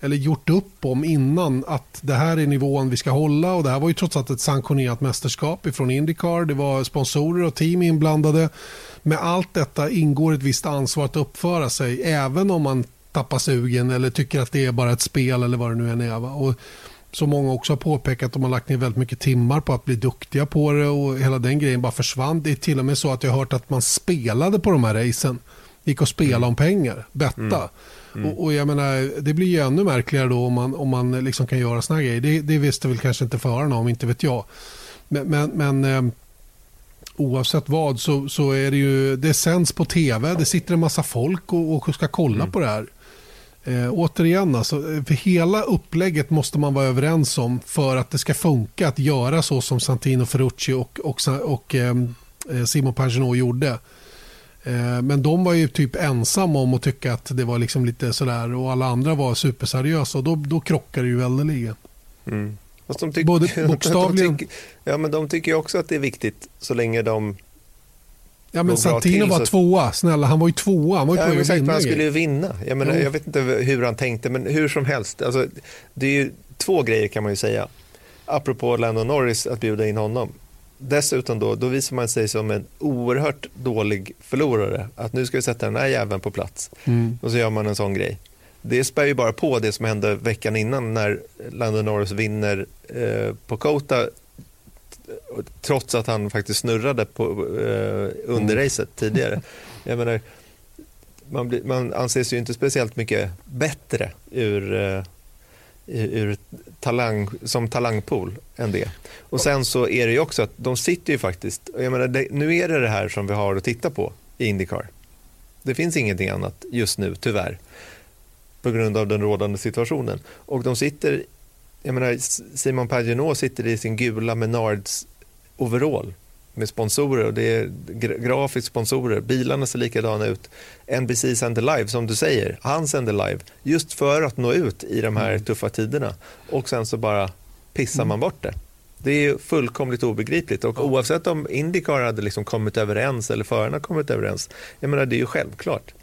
Speaker 1: eller gjort upp om innan att det här är nivån vi ska hålla och det här var ju trots allt ett sanktionerat mästerskap ifrån Indycar. Det var sponsorer och team inblandade. Med allt detta ingår ett visst ansvar att uppföra sig även om man tappar sugen eller tycker att det är bara ett spel eller vad det nu än är. Va? Och som många också har påpekat, de har lagt ner väldigt mycket timmar på att bli duktiga på det och hela den grejen bara försvann. Det är till och med så att jag har hört att man spelade på de här racen. Gick och spelade om pengar, betta. Och, och jag menar, det blir ju ännu märkligare då om man, om man liksom kan göra såna här grejer. Det, det visste väl kanske inte förarna om, inte vet jag. Men, men, men eh, oavsett vad så, så är det ju, det sänds på tv, det sitter en massa folk och, och ska kolla på det här. Eh, återigen, alltså, eh, för hela upplägget måste man vara överens om för att det ska funka att göra så som Santino Ferrucci och, och, och eh, Simon Pagenaud gjorde. Eh, men de var ju typ ensamma om att tycka att det var liksom lite sådär och alla andra var superseriösa och då, då krockar det ju väldeligen.
Speaker 2: Mm. Fast de tyck-
Speaker 1: Både bokstavligen-
Speaker 2: de tycker, ja, men de tycker också att det är viktigt så länge de...
Speaker 1: Ja, men Santino var
Speaker 2: så-
Speaker 1: tvåa, snälla han var ju tvåa, han var ju
Speaker 2: Ja,
Speaker 1: på
Speaker 2: exakt,
Speaker 1: vinna
Speaker 2: han skulle ju vinna. Jag, menar, jag vet inte hur han tänkte, men hur som helst. Alltså, det är ju två grejer kan man ju säga. Apropå Lando Norris, att bjuda in honom. Dessutom då, då visar man sig som en oerhört dålig förlorare. Att nu ska vi sätta den här jäveln på plats.
Speaker 1: Mm.
Speaker 2: Och så gör man en sån grej. Det spär ju bara på det som hände veckan innan när Lando Norris vinner eh, på Kota trots att han faktiskt snurrade på, eh, under
Speaker 1: Mm.
Speaker 2: racet tidigare. Jag menar, man, blir, man anses ju inte speciellt mycket bättre ur, eh, ur talang, som talangpool än det. Och sen så är det ju också att de sitter ju faktiskt, jag menar, det, nu är det det här som vi har att titta på i Indycar. Det finns ingenting annat just nu, tyvärr, på grund av den rådande situationen. Och de sitter, jag menar, Simon Pagenaud sitter i sin gula Menards overall med sponsorer och det är grafiska sponsorer. Bilarna ser likadana ut. NBC sänder live, som du säger. Han sänder live just för att nå ut i de här mm. tuffa tiderna. Och sen så bara pissar man bort det. Det är fullkomligt obegripligt och oavsett om Indycar hade liksom kommit överens eller förarna kommit överens, jag menar det är ju självklart.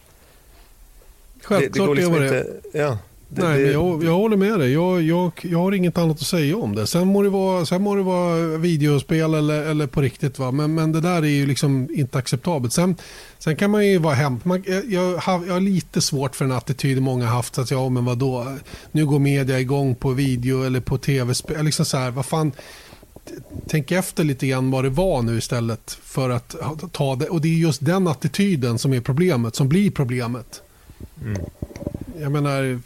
Speaker 1: Självklart det, det går liksom det inte, ja, det, Nej, men jag, jag håller med dig. Jag, jag, jag har inget annat att säga om det. Sen må det vara, sen må det vara videospel eller, eller på riktigt. Va? Men, men det där är ju liksom inte acceptabelt. Sen, sen kan man ju vara hem. Man, jag, jag, har, lite svårt för den attityd många har haft. Att ja, men vadå? Nu går media igång på video eller på tv-spel. Liksom så här, vad fan tänk efter lite grann vad det var nu istället för att ta det. Och det är just den attityden som är problemet, som blir problemet. Mm. Jag menar,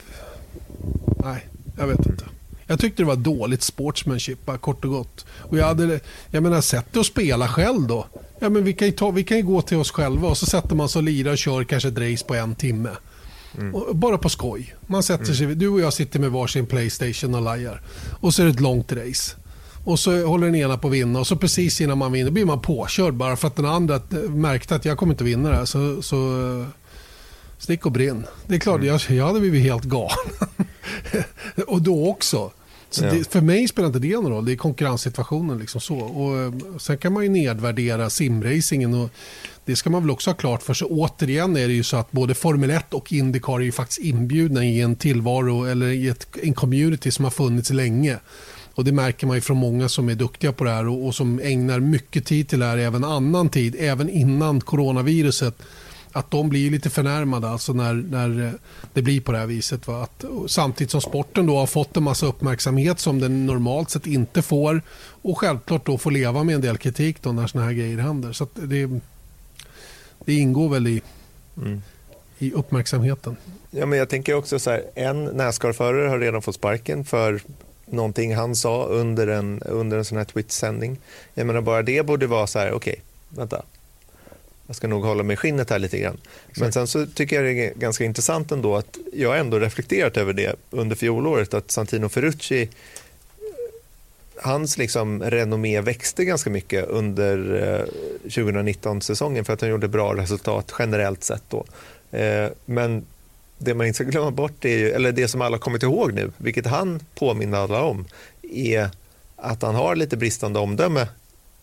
Speaker 1: nej, jag vet inte. Jag tyckte det var dåligt sportsmanship, bara kort och gott. Och jag hade, jag menar, sätt dig och spela själv då. Ja, men vi, kan ju ta, vi kan ju gå till oss själva och så sätter man sig och lirar och kör kanske ett race på en timme. Mm. Och, bara på skoj. Man sätter sig, mm. Du och jag sitter med varsin Playstation och lajar. Och så är det ett långt race. Och så håller den ena på att vinna och så precis innan man vinner blir man påkörd bara för att den andra märkte att jag kommer inte vinna det här. Så, så stick och brinn. Det är klart, mm. jag, jag hade blivit helt galen. och då också. Så ja. det, för mig spelar inte det någon roll. Det är konkurrenssituationen. Liksom så. Och, eh, sen kan man ju nedvärdera simracingen. Och det ska man väl också ha klart för sig. Återigen är det ju så att både Formel 1 och Indycar är ju faktiskt inbjudna i en tillvaro eller i ett, en community som har funnits länge. Och Det märker man ju från många som är duktiga på det här och, och som ägnar mycket tid till det här, även annan tid, även innan coronaviruset att de blir lite förnärmade alltså när, när det blir på det här viset. Va? Att, samtidigt som sporten då har fått en massa uppmärksamhet som den normalt sett inte får och självklart då får leva med en del kritik då när såna här grejer händer. Så det, det ingår väl i, mm. i uppmärksamheten.
Speaker 2: Ja, men jag tänker också så här, en Nascar-förare har redan fått sparken för någonting han sa under en, under en sån här Twitch-sändning. Jag menar bara det borde vara så här, okej, okay, vänta. Jag ska nog hålla mig i skinnet här lite grann. Men sen så tycker jag det är ganska intressant ändå att jag ändå reflekterat över det under fjolåret att Santino Ferrucci hans liksom renommé växte ganska mycket under 2019-säsongen eh, för att han gjorde bra resultat generellt sett. Då. Eh, men det man inte ska glömma bort, är ju, eller det som alla kommit ihåg nu, vilket han påminner alla om, är att han har lite bristande omdöme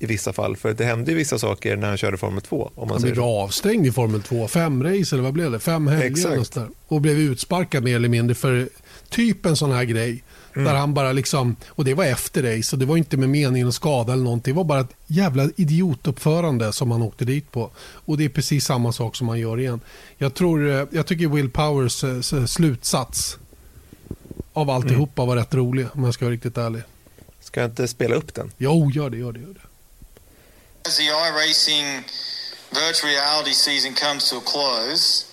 Speaker 2: i vissa fall. För det hände ju vissa saker när han körde Formel 2. Om man
Speaker 1: han blev avstängd i Formel 2. Fem race eller vad blev det? Fem helger och, och blev utsparkad mer eller mindre för typ en sån här grej. Mm. Där han bara liksom, och det var efter race och det var inte med meningen att skada eller någonting. Det var bara ett jävla idiotuppförande som han åkte dit på. Och det är precis samma sak som han gör igen. Jag, tror, eh, jag tycker Will Powers eh, slutsats av alltihopa mm. var rätt rolig om jag ska vara riktigt ärlig.
Speaker 2: Ska jag inte spela upp den?
Speaker 1: Jo, gör det, gör det. Gör det.
Speaker 4: As the iRacing virtual reality season comes to a close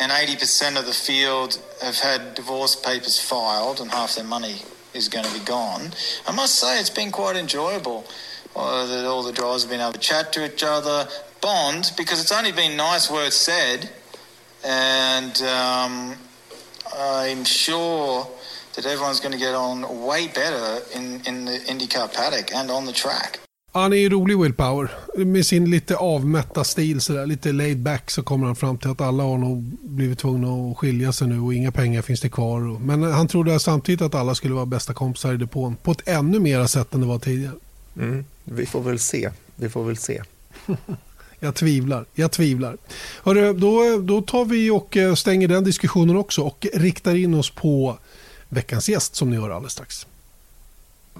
Speaker 4: and 80% of the field have had divorce papers filed and half their money is going to be gone. I must say it's been quite enjoyable. Uh, that all the drivers have been able to chat to each other, bond, because it's only been nice words said, and um, I'm sure that everyone's going to get on way better in, in the IndyCar paddock and on the track.
Speaker 1: Han är ju rolig Will Power. Med sin lite avmätta stil, så där, lite laid back, så kommer han fram till att alla har nog blivit tvungna att skilja sig nu och inga pengar finns det kvar. Men han trodde samtidigt att alla skulle vara bästa kompisar i depån på ett ännu mera sätt än det var tidigare.
Speaker 2: Mm. Vi får väl se. Vi får väl se.
Speaker 1: jag tvivlar. Jag tvivlar. Hörru, då, då tar vi och eh, stänger den diskussionen också och riktar in oss på veckans gäst som ni hör alldeles strax.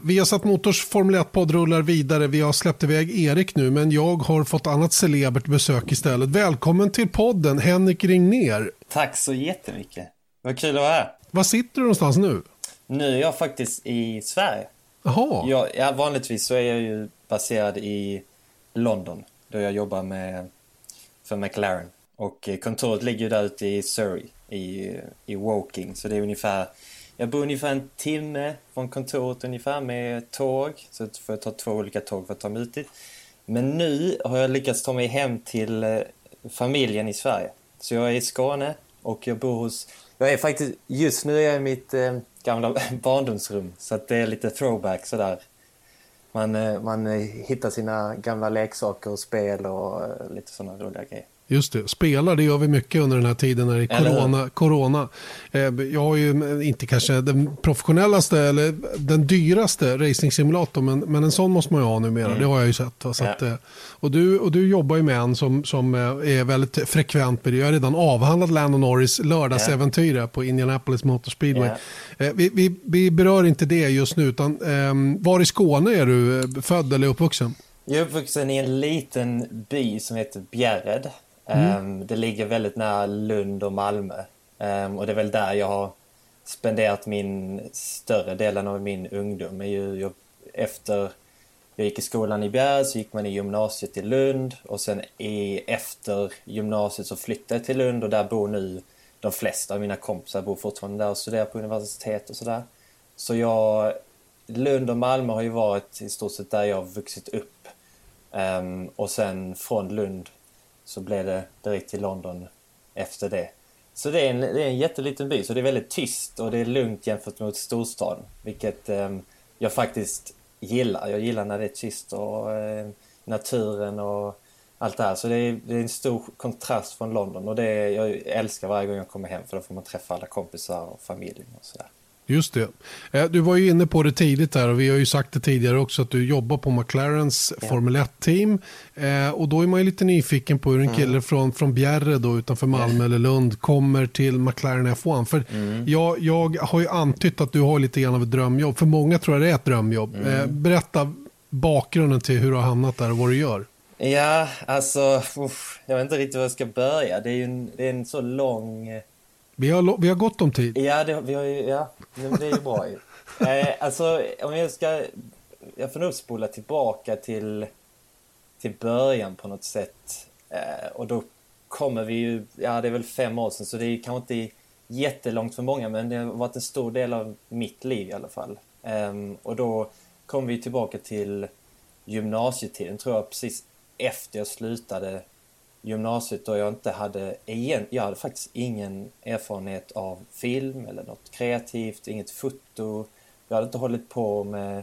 Speaker 1: Vi har satt Motors Formel 1-podd rullar vidare. Vi har släppt iväg Erik nu, men jag har fått annat celebert besök istället. Välkommen till podden, Henrik Ringner.
Speaker 5: Tack så jättemycket. Vad kul att vara här.
Speaker 1: Var sitter du någonstans nu?
Speaker 5: Nu är jag faktiskt i Sverige.
Speaker 1: Jaha.
Speaker 5: Jag, ja, vanligtvis så är jag ju baserad i London, då jag jobbar med, för McLaren. Och kontoret ligger där ute i Surrey, i, i Woking, så det är ungefär jag bor ungefär en timme från kontoret ungefär med tåg. Så får jag ta två olika tåg för att ta mig ut dit. Men nu har jag lyckats ta mig hem till eh, familjen i Sverige. Så jag är i Skåne och jag bor hos... Jag är faktiskt... Just nu är jag i mitt eh, gamla barndomsrum. Så att det är lite throwback sådär. man, eh, man hittar sina gamla leksaker och spel och eh, lite sådana roliga grejer.
Speaker 1: Just det, spelar det gör vi mycket under den här tiden när det är corona. corona. Eh, jag har ju inte kanske den professionellaste eller den dyraste racing-simulatorn men, men en sån måste man ju ha numera, mm. det har jag ju sett. Så ja. att, eh, och, du, och du jobbar ju med en som, som eh, är väldigt frekvent med det. Jag har redan avhandlat Landon Norris lördagsäventyr ja. på Indianapolis Motor Speedway. Ja. Vi, vi, vi, berör inte det just nu, utan um, var i Skåne är du född eller uppvuxen?
Speaker 5: Jag är uppvuxen i en liten by som heter Bjärred. Mm. Um, det ligger väldigt nära Lund och Malmö. Um, och det är väl där jag har spenderat min större delen av min ungdom. Jag, jag, efter jag gick i skolan i Bjär så gick man i gymnasiet i Lund och sen i, efter gymnasiet så flyttade jag till Lund och där bor nu de flesta av mina kompisar bor fortfarande där och studerar på universitet och sådär. Så jag, Lund och Malmö har ju varit i stort sett där jag har vuxit upp. Um, och sen från Lund så blev det direkt till London efter det. Så det är, en, det är en jätteliten by, så det är väldigt tyst och det är lugnt jämfört med storstaden. Vilket eh, jag faktiskt gillar. Jag gillar när det är tyst och eh, naturen och allt det här. Så det är, det är, en stor kontrast från London och det är, jag älskar varje gång jag kommer hem för då får man träffa alla kompisar och familjen och sådär.
Speaker 1: Just det. Eh, du var ju inne på det tidigt där och vi har ju sagt det tidigare också att du jobbar på McLarens ja. Formel 1-team. Eh, och då är man ju lite nyfiken på hur en kille mm. från, från Bjärre då utanför Malmö eller Lund kommer till McLaren F1. För mm. jag, jag har ju antytt att du har lite grann av ett drömjobb. För många tror jag det är ett drömjobb. Mm. Eh, berätta bakgrunden till hur du har hamnat där och vad du gör.
Speaker 5: Ja, alltså, uff, jag vet inte riktigt var jag ska börja. Det är ju en, det är en så lång
Speaker 1: vi har, vi har gott om tid.
Speaker 5: Ja, det, vi har ju, ja, det är ju bra eh, alltså, om jag ska... Jag får nog spola tillbaka till, till början på något sätt. Eh, och då kommer vi ju... Ja, det är väl fem år sedan, så det är kanske inte jättelångt för många, men det har varit en stor del av mitt liv i alla fall. Eh, och då kom vi tillbaka till gymnasietiden, tror jag, precis efter jag slutade gymnasiet då jag inte hade, igen, jag hade faktiskt ingen erfarenhet av film eller något kreativt, inget foto. Jag hade inte hållit på med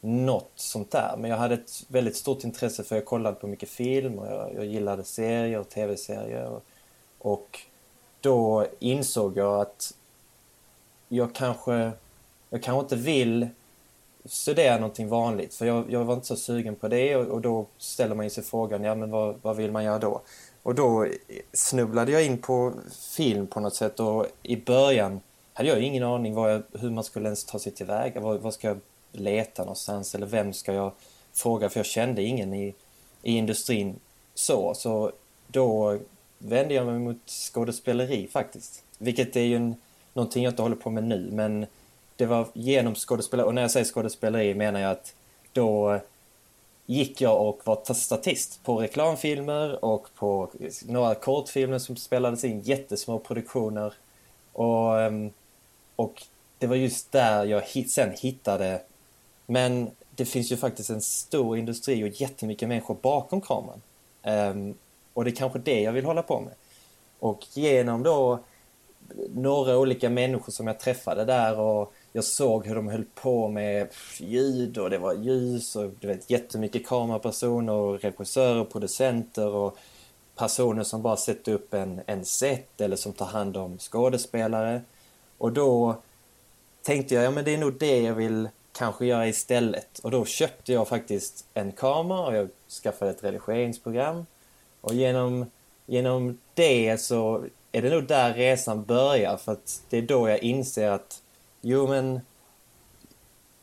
Speaker 5: något sånt där. Men jag hade ett väldigt stort intresse för jag kollade på mycket film och jag, jag gillade serier och tv-serier. Och, och, då insåg jag att jag kanske, jag kanske inte vill studera någonting vanligt. För jag, jag var inte så sugen på det och, och då ställer man sig frågan, ja men vad, vad vill man göra då? Och då snubblade jag in på film på något sätt och i början hade jag ingen aning jag, hur man skulle ens ta sig tillväga. Vad, vad ska jag leta någonstans eller vem ska jag fråga? För jag kände ingen i, i industrin så. Så då vände jag mig mot skådespeleri faktiskt. Vilket är ju en, någonting jag inte håller på med nu men det var genom skådespeleri, och när jag säger skådespeleri menar jag att då eh, gick jag och var statist på reklamfilmer och på eh, några kortfilmer som spelades in, jättesmå produktioner. Och, ehm, och det var just där jag sen hittade, men det finns ju faktiskt en stor industri och jättemycket människor bakom kameran. Um, och det är kanske det jag vill hålla på med. Och genom då eh, några olika människor som jag träffade där och jag såg hur de höll på med ljud och det var ljus och du vet jättemycket kamerapersoner och regissörer och producenter och personer som bara sätter upp en, en set eller som tar hand om skådespelare. Och då tänkte jag, ja men det är nog det jag vill kanske göra istället. Och då köpte jag faktiskt en kamera och jag skaffade ett redigeringsprogram. Och genom, genom det så är det nog där resan börjar för att det är då jag inser att Jo, men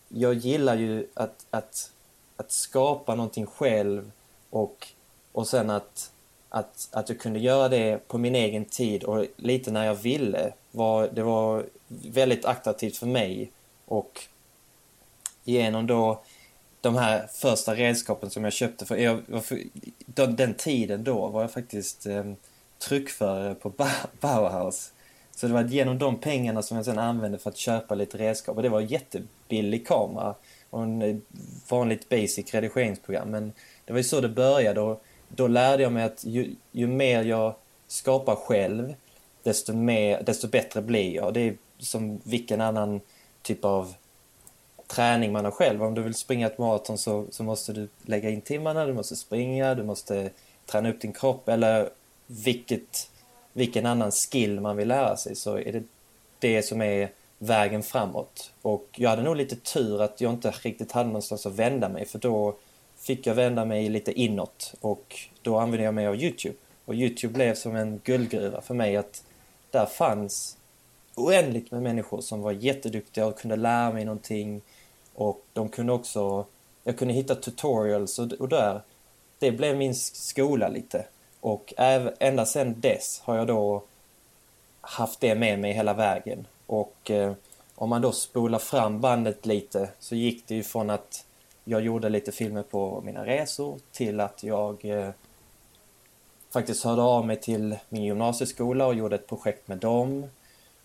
Speaker 5: jag gillar ju att, att, att skapa någonting själv och, och sen att, att, att jag kunde göra det på min egen tid och lite när jag ville. Var, det var väldigt attraktivt för mig och genom då de här första redskapen som jag köpte för, jag, för den tiden då var jag faktiskt eh, tryckförare på Bauhaus så det var genom de pengarna som jag sen använde för att köpa lite redskap. Och det var en jättebillig kamera och en eh, vanligt basic redigeringsprogram. Men det var ju så det började och då lärde jag mig att ju, ju mer jag skapar själv desto, mer, desto bättre blir jag. Det är som vilken annan typ av träning man har själv. Om du vill springa ett maraton så, så måste du lägga in timmarna, du måste springa, du måste träna upp din kropp eller vilket, vilken annan skill man vill lära sig så är det det som är vägen framåt. Och jag hade nog lite tur att jag inte riktigt hade någonstans att vända mig för då fick jag vända mig lite inåt och då använde jag mig av Youtube. Och Youtube blev som en guldgruva för mig att där fanns oändligt med människor som var jätteduktiga och kunde lära mig någonting. Och de kunde också, jag kunde hitta tutorials och, och där, det blev min skola lite. Och ända sedan dess har jag då haft det med mig hela vägen. Och eh, om man då spolar fram bandet lite så gick det ju från att jag gjorde lite filmer på mina resor till att jag eh, faktiskt hörde av mig till min gymnasieskola och gjorde ett projekt med dem.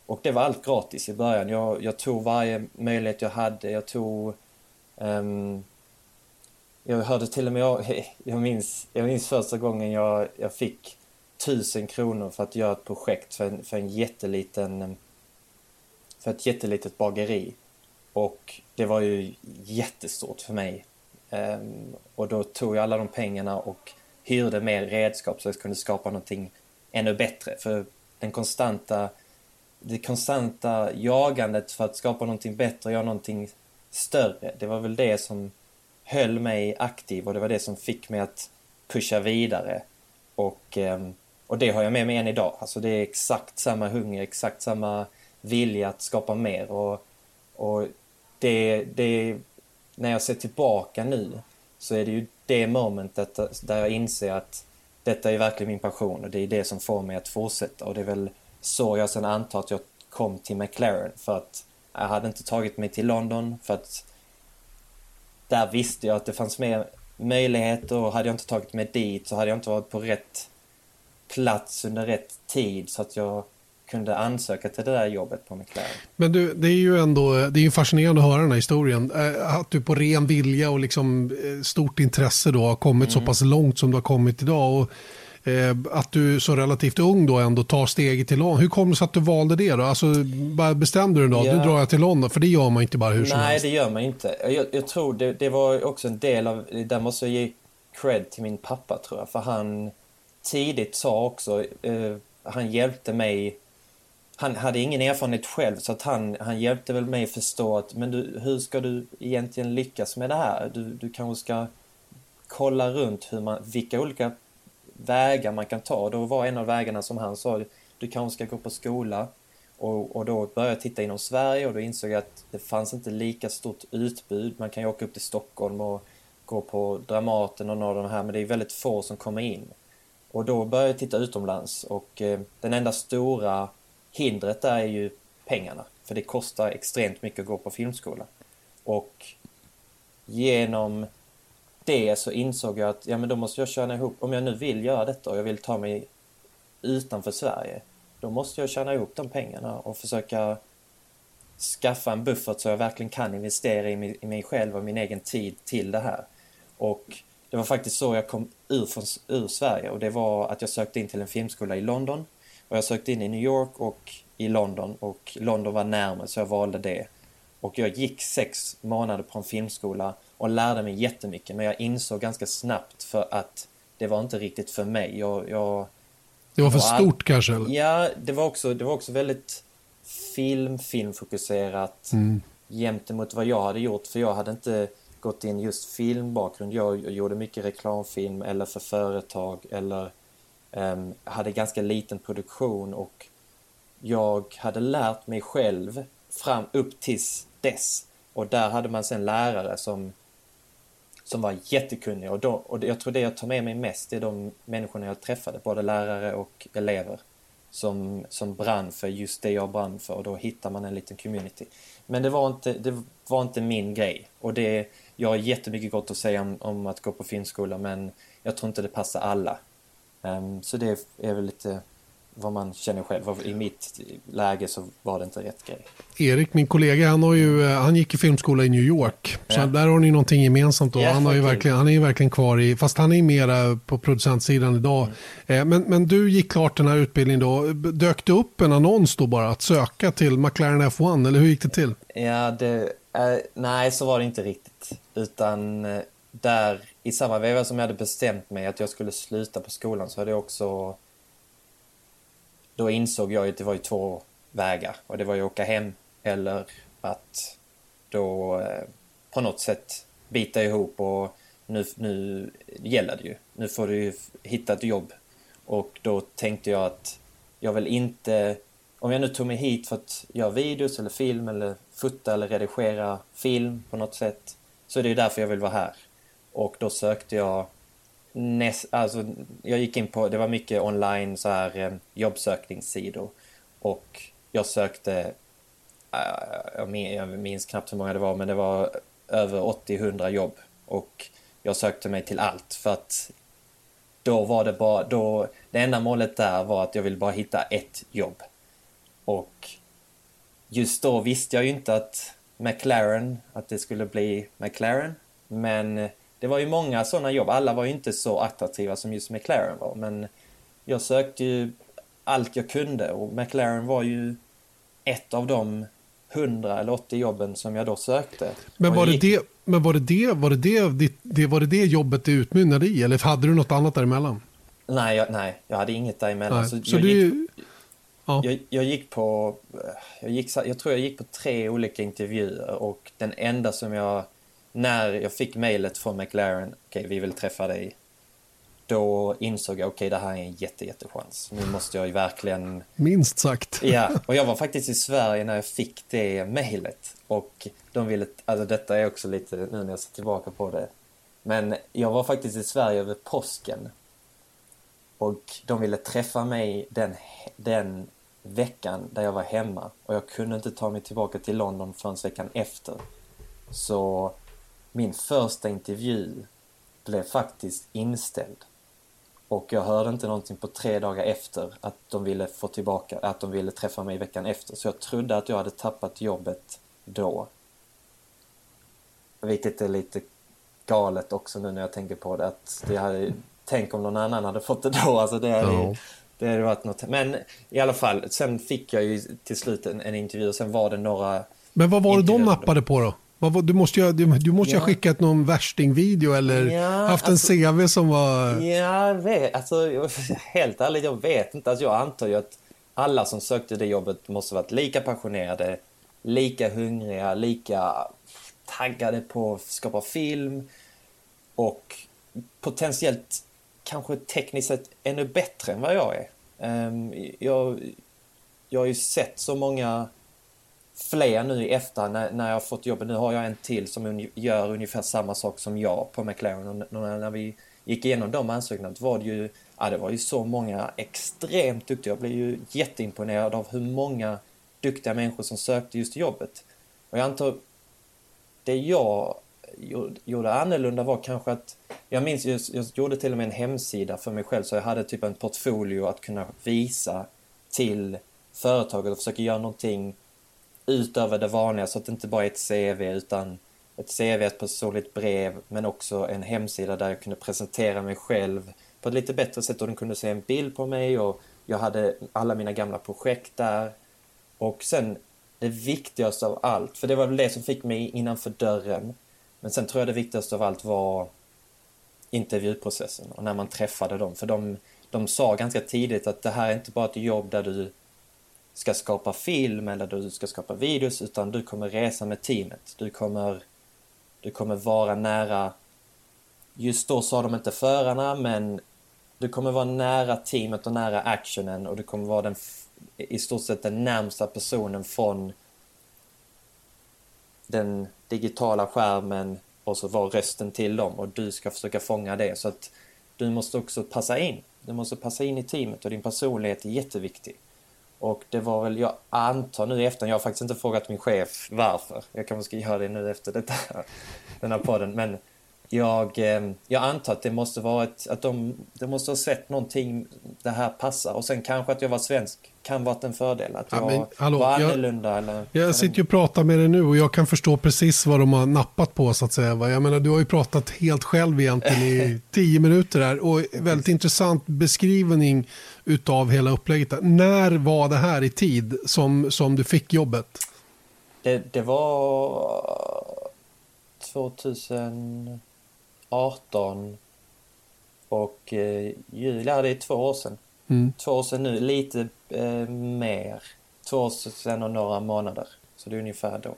Speaker 5: Och det var allt gratis i början. Jag, jag tog varje möjlighet jag hade. Jag tog... Um, jag hörde till och med... Jag, jag, minns, jag minns första gången jag, jag fick tusen kronor för att göra ett projekt för en, för en jätteliten... För ett jättelitet bageri. Och det var ju jättestort för mig. Um, och då tog jag alla de pengarna och hyrde mer redskap så jag kunde skapa någonting ännu bättre. För den konstanta, det konstanta jagandet för att skapa någonting bättre göra någonting större, det var väl det som höll mig aktiv och det var det som fick mig att pusha vidare. Och, ehm, och det har jag med mig än idag. Alltså det är exakt samma hunger, exakt samma vilja att skapa mer. Och, och det, det, när jag ser tillbaka nu så är det ju det momentet där jag inser att detta är verkligen min passion och det är det som får mig att fortsätta och det är väl så jag sen antar att jag kom till McLaren för att jag hade inte tagit mig till London för att där visste jag att det fanns mer möjligheter och hade jag inte tagit mig dit så hade jag inte varit på rätt plats under rätt tid så att jag kunde ansöka till det där jobbet på McLaren.
Speaker 1: Men du, det är ju ändå det är fascinerande att höra den här historien. Eh, att du på ren vilja och liksom eh, stort intresse då har kommit mm. så pass långt som du har kommit idag. Och, att du så relativt ung då ändå tar steget till London. Hur kom det sig att du valde det då? Alltså, bestämde du en dag, ja. nu drar jag till London. För det gör man inte bara hur som
Speaker 5: Nej,
Speaker 1: helst.
Speaker 5: Nej, det gör man inte. Jag, jag tror det, det, var också en del av, där måste jag ge cred till min pappa tror jag. För han tidigt sa också, eh, han hjälpte mig han hade ingen erfarenhet själv så att han, han hjälpte väl mig förstå att men du, hur ska du egentligen lyckas med det här? Du, du kanske ska kolla runt hur man, vilka olika vägar man kan ta. Då var en av vägarna som han sa, du kanske ska gå på skola. Och, och då började jag titta inom Sverige och då insåg jag att det fanns inte lika stort utbud. Man kan ju åka upp till Stockholm och gå på Dramaten och några av de här men det är väldigt få som kommer in. Och då började jag titta utomlands och eh, den enda stora Hindret där är ju pengarna, för det kostar extremt mycket att gå på filmskola. Och genom det så insåg jag att ja, men då måste jag tjäna ihop, om jag nu vill göra detta och jag vill ta mig utanför Sverige, då måste jag tjäna ihop de pengarna och försöka skaffa en buffert så jag verkligen kan investera i mig, i mig själv och min egen tid till det här. Och det var faktiskt så jag kom ur, från, ur Sverige och det var att jag sökte in till en filmskola i London och jag sökte in i New York och i London och London var närmare så jag valde det. Och jag gick sex månader på en filmskola och lärde mig jättemycket men jag insåg ganska snabbt för att det var inte riktigt för mig. Jag, jag
Speaker 1: det var för var stort kanske? Eller?
Speaker 5: Ja, det var, också, det var också väldigt film, filmfokuserat mm. jämte vad jag hade gjort för jag hade inte gått in just filmbakgrund. Jag, jag gjorde mycket reklamfilm eller för företag eller um, hade ganska liten produktion och jag hade lärt mig själv fram upp tills dess. Och där hade man sen lärare som, som var jättekunniga och, då, och jag tror det jag tar med mig mest är de människorna jag träffade, både lärare och elever som, som brann för just det jag brann för och då hittar man en liten community. Men det var inte, det var inte min grej och det, jag har jättemycket gott att säga om, om att gå på filmskola men jag tror inte det passar alla. Um, så det är väl lite vad man känner själv. I mitt läge så var det inte rätt grej.
Speaker 1: Erik, min kollega, han, har ju, eh, han gick i filmskola i New York. Så ja. där har ni någonting gemensamt. Ja, han, har ju verkligen, han är ju verkligen kvar i, fast han är mera på producentsidan idag. Mm. Men, men du gick klart den här utbildningen då. Dök det upp en annons då bara att söka till McLaren F1 eller hur gick det till?
Speaker 5: Ja, det, Eh, nej, så var det inte riktigt. Utan eh, där i samma veva som jag hade bestämt mig att jag skulle sluta på skolan så hade jag också... Då insåg jag att det var ju två vägar. Och det var ju att åka hem eller att då eh, på något sätt bita ihop och nu, nu gäller det ju. Nu får du ju hitta ett jobb. Och då tänkte jag att jag vill inte... Om jag nu tog mig hit för att göra videos eller film eller fota eller redigera film på något sätt så är det ju därför jag vill vara här. Och då sökte jag näst, alltså jag gick in på, det var mycket online så här eh, jobbsökningssidor och jag sökte, eh, jag minns, jag minns knappt hur många det var men det var över 80-100 jobb och jag sökte mig till allt för att då var det bara, då, det enda målet där var att jag ville bara hitta ett jobb. Och just då visste jag ju inte att McLaren, att det skulle bli McLaren. Men det var ju många sådana jobb. Alla var ju inte så attraktiva som just McLaren var. Men jag sökte ju allt jag kunde och McLaren var ju ett av de 100 eller 80 jobben som jag då sökte.
Speaker 1: Men var, gick... det, det, men var det det, var det det, det, var det det jobbet det utmynnade i eller hade du något annat däremellan?
Speaker 5: Nej, jag, nej, jag hade inget däremellan. Nej,
Speaker 1: så, så du, gick,
Speaker 5: ja. jag, jag, gick på, jag, gick, jag tror jag gick på tre olika intervjuer och den enda som jag, när jag fick mejlet från McLaren, okej okay, vi vill träffa dig, då insåg jag, okej okay, det här är en jätte, jättechans. Nu måste jag ju verkligen...
Speaker 1: Minst sagt.
Speaker 5: Ja, och jag var faktiskt i Sverige när jag fick det mejlet. Och de ville, alltså detta är också lite, nu när jag ser tillbaka på det. Men jag var faktiskt i Sverige över påsken. Och de ville träffa mig den, den veckan där jag var hemma. Och jag kunde inte ta mig tillbaka till London förrän veckan efter. Så min första intervju blev faktiskt inställd. Och jag hörde inte någonting på tre dagar efter att de ville få tillbaka, att de ville träffa mig veckan efter. Så jag trodde att jag hade tappat jobbet då. Vilket är lite galet också nu när jag tänker på det. Att det hade, tänk om någon annan hade fått det då. Alltså det hade, ja. det hade varit något. Men i alla fall, sen fick jag ju till slut en, en intervju och sen var det några...
Speaker 1: Men vad var det de nappade på då? Du måste ju, du, du måste ja. ha skickat någon värstingvideo eller ja, haft en alltså, CV som var...
Speaker 5: Ja, jag vet, alltså, helt ärligt, jag vet inte. Alltså, jag antar ju att alla som sökte det jobbet måste varit lika passionerade, lika hungriga, lika taggade på att skapa film och potentiellt kanske tekniskt sett ännu bättre än vad jag är. Um, jag, jag har ju sett så många fler nu i efterhand när, när jag har fått jobbet. Nu har jag en till som gör ungefär samma sak som jag på McLaren. Och när vi gick igenom de ansökningarna var det ju, ja, det var ju så många extremt duktiga. Jag blev ju jätteimponerad av hur många duktiga människor som sökte just jobbet. Och jag antar, det jag gjorde annorlunda var kanske att jag minns, jag, jag gjorde till och med en hemsida för mig själv så jag hade typ en portfolio att kunna visa till företaget och försöka göra någonting utöver det vanliga så att det inte bara är ett CV utan ett CV, ett personligt brev men också en hemsida där jag kunde presentera mig själv på ett lite bättre sätt och den kunde se en bild på mig och jag hade alla mina gamla projekt där. Och sen det viktigaste av allt, för det var väl det som fick mig innanför dörren. Men sen tror jag det viktigaste av allt var intervjuprocessen och när man träffade dem. För de, de sa ganska tidigt att det här är inte bara ett jobb där du ska skapa film eller du ska skapa videos utan du kommer resa med teamet. Du kommer, du kommer vara nära, just då sa de inte förarna men du kommer vara nära teamet och nära actionen och du kommer vara den, i stort sett den närmsta personen från den digitala skärmen och så var rösten till dem och du ska försöka fånga det så att du måste också passa in. Du måste passa in i teamet och din personlighet är jätteviktig. Och det var väl, jag antar nu i efterhand, jag har faktiskt inte frågat min chef varför. Jag kanske ska göra det nu efter detta, den här podden. Men jag, eh, jag antar att det måste vara ett, att de, de måste ha sett någonting, det här passar. Och sen kanske att jag var svensk kan varit en fördel. Att jag ja, men, hallå, var annorlunda.
Speaker 1: Jag,
Speaker 5: eller,
Speaker 1: jag sitter ju och pratar med dig nu och jag kan förstå precis vad de har nappat på så att säga. Jag menar, du har ju pratat helt själv egentligen i tio minuter här och väldigt intressant beskrivning utav hela upplägget. När var det här i tid som, som du fick jobbet?
Speaker 5: det, det var 2018 och eh, juli, ja det är två år sedan.
Speaker 1: Mm.
Speaker 5: Två år sedan nu, lite eh, mer. Två år sedan och några månader. Så det är ungefär då.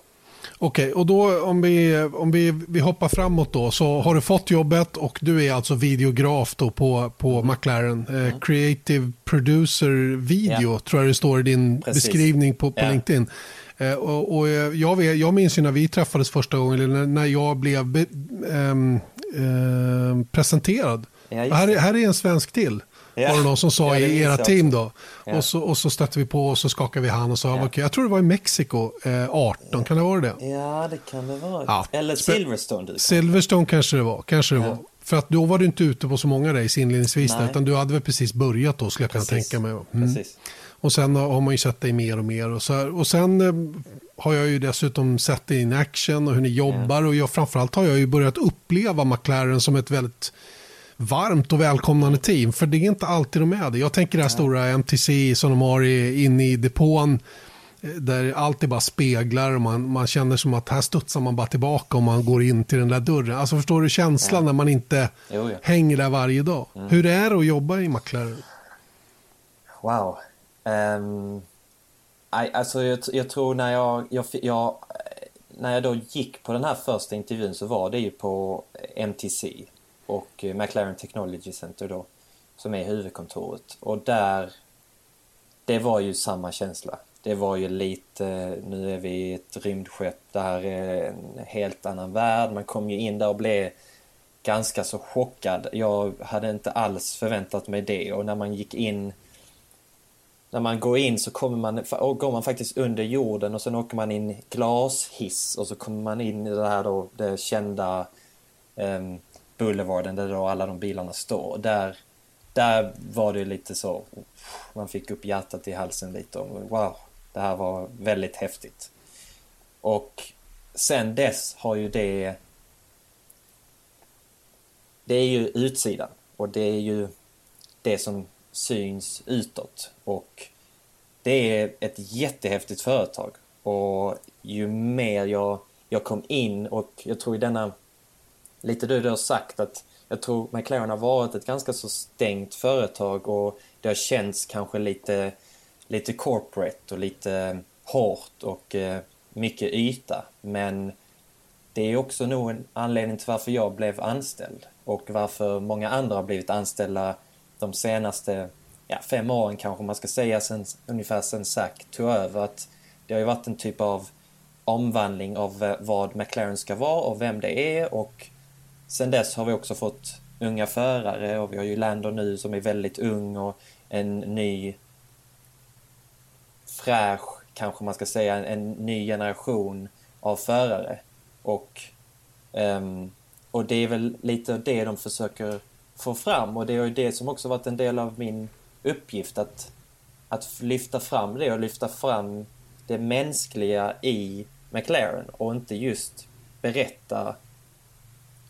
Speaker 1: Okej, och då om, vi, om vi, vi hoppar framåt då så har du fått jobbet och du är alltså videograf då på, på McLaren. Eh, creative producer video
Speaker 5: Ja.
Speaker 1: tror jag det står i din
Speaker 5: Precis.
Speaker 1: beskrivning på, på
Speaker 5: Ja.
Speaker 1: LinkedIn. Eh, och, och eh, jag, vet, jag minns ju när vi träffades första gången, eller när, när jag blev be, ehm, presenterad.
Speaker 5: Ja,
Speaker 1: här, här är en svensk till.
Speaker 5: Ja.
Speaker 1: Var det någon som sa i era team då. Och, så, och så stötte vi på och så skakade vi hand och sa,
Speaker 5: Ja.
Speaker 1: ja. jag tror det var i Mexiko, eh, 18, kan det vara det?
Speaker 5: Ja, det kan det vara. Eller Silverstone du.
Speaker 1: Silverstone kanske det var. Kanske det var. För att då var du inte ute på så många race inledningsvis, där, utan du hade väl precis börjat då skulle jag kunna tänka mig. Mm.
Speaker 5: Precis.
Speaker 1: Och sen har man ju sett dig mer och mer. Och, så här. och sen eh, har jag ju dessutom sett dig in action och hur ni jobbar. Och jag, framförallt har jag ju börjat uppleva McLaren som ett väldigt varmt och välkomnande team. För det är inte alltid de är det. Jag tänker det här stora MTC som de har inne i depån. eh, Där allt är bara speglar och man, man känner som att här studsar man bara tillbaka om man går in till den där dörren. Alltså förstår du känslan när man inte
Speaker 5: Jo, ja.
Speaker 1: hänger där varje dag. Hur är det att jobba i McLaren?
Speaker 5: Wow. Um, alltså jag, jag tror när jag, jag, jag, eh, när jag då gick på den här första intervjun så var det ju på eh, MTC och eh, McLaren Technology Center då som är huvudkontoret och där det var ju samma känsla. Det var ju lite, nu är vi i ett rymdskepp, det här är en helt annan värld. Man kom ju in där och blev ganska så chockad. Jag hade inte alls förväntat mig det och när man gick in när man går in så kommer man, går man faktiskt under jorden och sen åker man in i glashiss och så kommer man in i det här då, det kända um, boulevarden där då alla de bilarna står. Och Där, där var det lite så, man fick upp hjärtat i halsen lite och wow, det här var väldigt häftigt. Och sen dess har ju det det är ju utsidan och det är ju det som syns utåt. Och det är ett jättehäftigt företag. Och ju mer jag, jag kom in och jag tror i denna, lite det du har sagt att jag tror McLaren har varit ett ganska så stängt företag och det har känts kanske lite, lite corporate och lite hårt och eh, mycket yta. Men det är också nog en anledning till varför jag blev anställd och varför många andra har blivit anställda de senaste ja, fem åren kanske man ska säga sen, ungefär sen Zac tog över. Att det har ju varit en typ av omvandling av eh, vad McLaren ska vara och vem det är och sen dess har vi också fått unga förare och vi har ju Lando nu som är väldigt ung och en ny fräsch, kanske man ska säga, en, ny generation av förare. Och, um, och det är väl lite det de försöker få fram och det är ju det som också varit en del av min uppgift att, att lyfta fram det och lyfta fram det mänskliga i McLaren och inte just berätta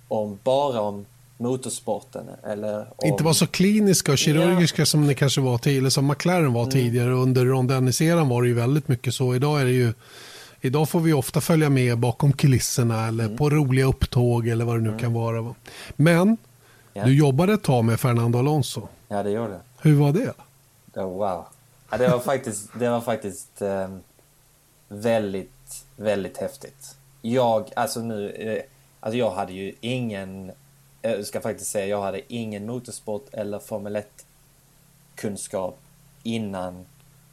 Speaker 5: om bara om motorsporten eller om...
Speaker 1: Inte vara så kliniska och kirurgiska som ni kanske var till, eller som McLaren var tidigare. Under Ron Dennis-eran var det ju väldigt mycket så. Idag är det ju Idag får vi ofta följa med bakom kulisserna eller på roliga upptåg eller vad det nu kan vara. va. Men
Speaker 5: Ja.
Speaker 1: du jobbade ett tag med Fernando Alonso.
Speaker 5: Ja, det gjorde det.
Speaker 1: Hur var det?
Speaker 5: Oh, wow. Ja, det var faktiskt, det var faktiskt ehm, väldigt, väldigt häftigt. Jag, alltså nu, eh, alltså jag hade ju ingen, jag ska faktiskt säga, jag hade ingen motorsport eller Formel 1 kunskap innan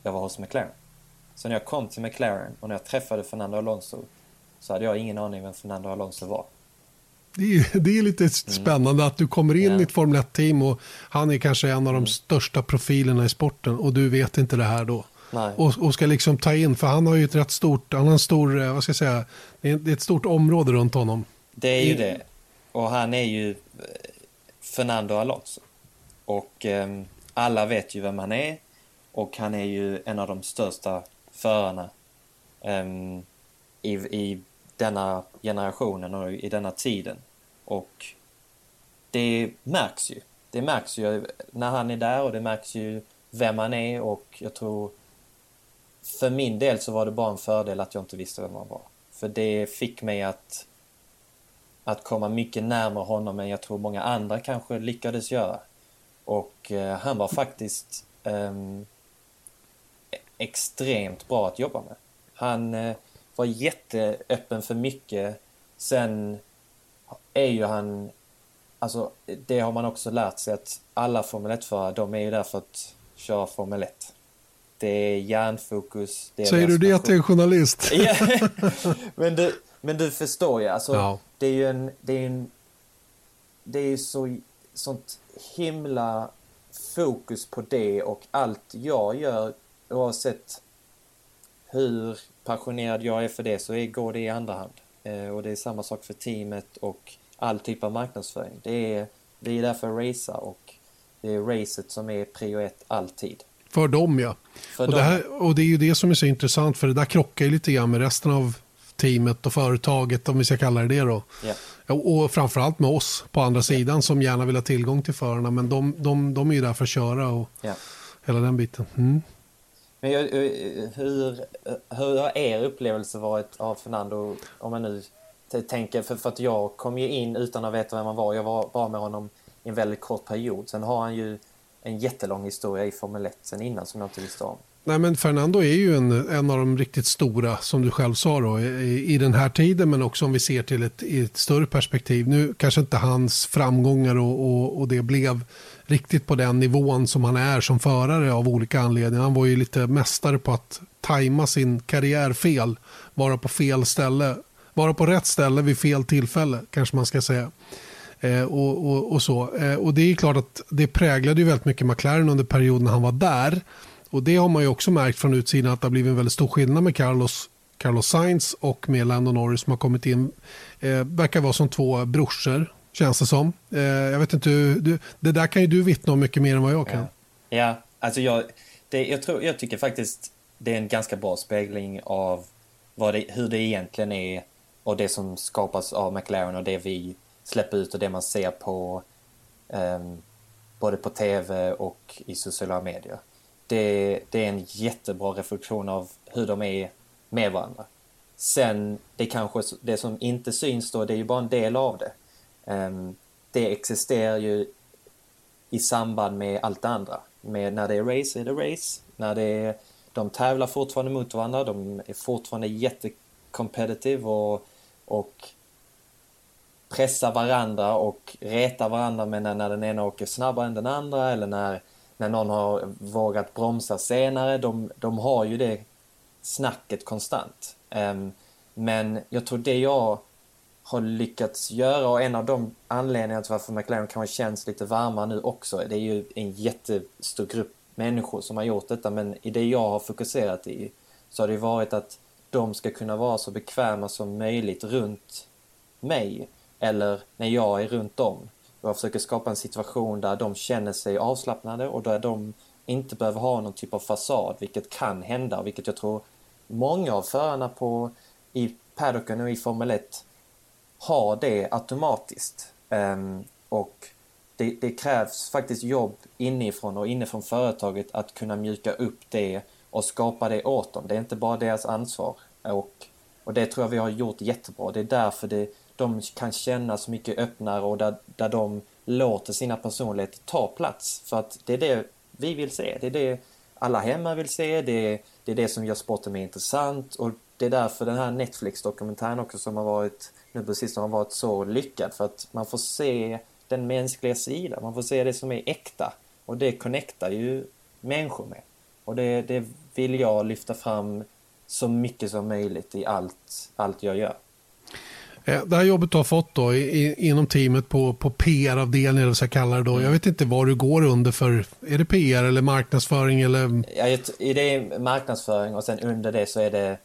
Speaker 5: jag var hos McLaren. Så när jag kom till McLaren och när jag träffade Fernando Alonso så hade jag ingen aning vem Fernando Alonso var.
Speaker 1: Det är, det är lite spännande att du kommer in
Speaker 5: Ja.
Speaker 1: i ett Formel 1-team och han är kanske en av de största profilerna i sporten och du vet inte det här då. Och, och ska liksom ta in, för han har ju ett rätt stort, han har en stor, eh, vad ska jag säga, det är, ett stort område runt honom.
Speaker 5: Det är ju det. Och han är ju eh, Fernando Alonso. Och eh, alla vet ju vem han är. Och han är ju en av de största förarna eh, i, i denna generationen och i denna tiden. Och det märks ju. Det märks ju när han är där och det märks ju vem han är och jag tror för min del så var det bara en fördel att jag inte visste vem han var. För det fick mig att, att komma mycket närmare honom än jag tror många andra kanske lyckades göra. Och eh, han var faktiskt eh, extremt bra att jobba med. Han eh, var jätteöppen för mycket. Sen är ju han, alltså det har man också lärt sig att alla Formel 1-förare, de är ju där för att köra Formel 1. Det är hjärnfokus. Det är
Speaker 1: Säger du det till en journalist?
Speaker 5: men, du, men du förstår ju, alltså ja. det är ju en, det är en, det är så, sånt himla fokus på det och allt jag gör oavsett hur passionerad jag är för det så går det i andra hand. Eh, och det är samma sak för teamet och all typ av marknadsföring. Det är, vi är där för att racea och det är racet som är prio ett alltid.
Speaker 1: För dem ja. För och, dem. Det här, och det är ju det som är så intressant för det där krockar ju lite grann med resten av teamet och företaget om vi ska kalla det det då. Yeah. Och framförallt med oss på andra sidan som gärna vill ha tillgång till förarna men de, de, de är ju där för att köra och yeah. hela den biten. Mm.
Speaker 5: Men hur, hur har er upplevelse varit av Fernando om man nu tänker, för, för att jag kom ju in utan att veta vem han var. Jag var bara med honom i en väldigt kort period. Sen har han ju en jättelång historia i Formel 1 sen innan som jag inte visste om.
Speaker 1: Nej, men Fernando är ju en, en av de riktigt stora, som du själv sa, då, i, i den här tiden, men också om vi ser till ett, i ett större perspektiv. Nu kanske inte hans framgångar och, och, och, det blev riktigt på den nivån som han är som förare av olika anledningar. Han var ju lite mästare på att tajma sin karriär fel, vara på fel ställe, vara på rätt ställe vid fel tillfälle, kanske man ska säga. Eh, och, och, och, så. Eh, och det är klart att det präglade ju väldigt mycket McLaren under perioden han var där. Och det har man ju också märkt från utsidan att det har blivit en väldigt stor skillnad med Carlos, Carlos Sainz och med Lando Norris som har kommit in. Eh, verkar vara som två brorsor, känns det som. Eh, jag vet inte, du, det där kan ju du vittna om mycket mer än vad jag kan.
Speaker 5: Ja, ja alltså jag, det, jag, tror, jag tycker faktiskt det är en ganska bra spegling av vad det, hur det egentligen är och det som skapas av McLaren och det vi släpper ut och det man ser på um, både på tv och i sociala medier. Det, det, är en jättebra reflektion av hur de är med varandra. Sen, det kanske det som inte syns då, det är ju bara en del av det. Ehm, det existerar ju i samband med allt det andra. Med när det är race är det race. När det är, de tävlar fortfarande mot varandra, de är fortfarande jättecompetitive och, och pressar varandra och retar varandra med när, när den ena åker snabbare än den andra eller när, när någon har vågat bromsa senare. De, de har ju det snacket konstant. Um, men jag tror det jag har lyckats göra och en av de anledningarna till varför McLaren kanske känns lite varmare nu också, det är ju en jättestor grupp människor som har gjort detta men i det jag har fokuserat i så har det varit att de ska kunna vara så bekväma som möjligt runt mig eller när jag är runt dem. Och jag försöker skapa en situation där de känner sig avslappnade och där de inte behöver ha någon typ av fasad, vilket kan hända, vilket jag tror många av förarna på, i paddocken och i Formel 1 har det automatiskt. Ehm, och det, det, krävs faktiskt jobb inifrån och inifrån företaget att kunna mjuka upp det och skapa det åt dem. Det är inte bara deras ansvar. Och, och det tror jag vi har gjort jättebra. Det är därför det, de kan känna så mycket öppnare och där, där de låter sina personligheter ta plats. För att det är det vi vill se. Det är det alla hemma vill se. Det är, det är det som gör sporten mer intressant. Och det är därför den här Netflix-dokumentären också som har varit nu precis har varit så lyckad. För att man får se den mänskliga sidan. Man får se det som är äkta. Och det connectar ju människor med. Och det, det vill jag lyfta fram så mycket som möjligt i allt, allt jag gör.
Speaker 1: Eh, det här jobbet du har fått då inom teamet på, på PR-avdelningen, eller vad jag kallar det då. Jag vet inte vad du går under för, är det PR eller marknadsföring eller?
Speaker 5: Ja, det är marknadsföring och sen under det så är det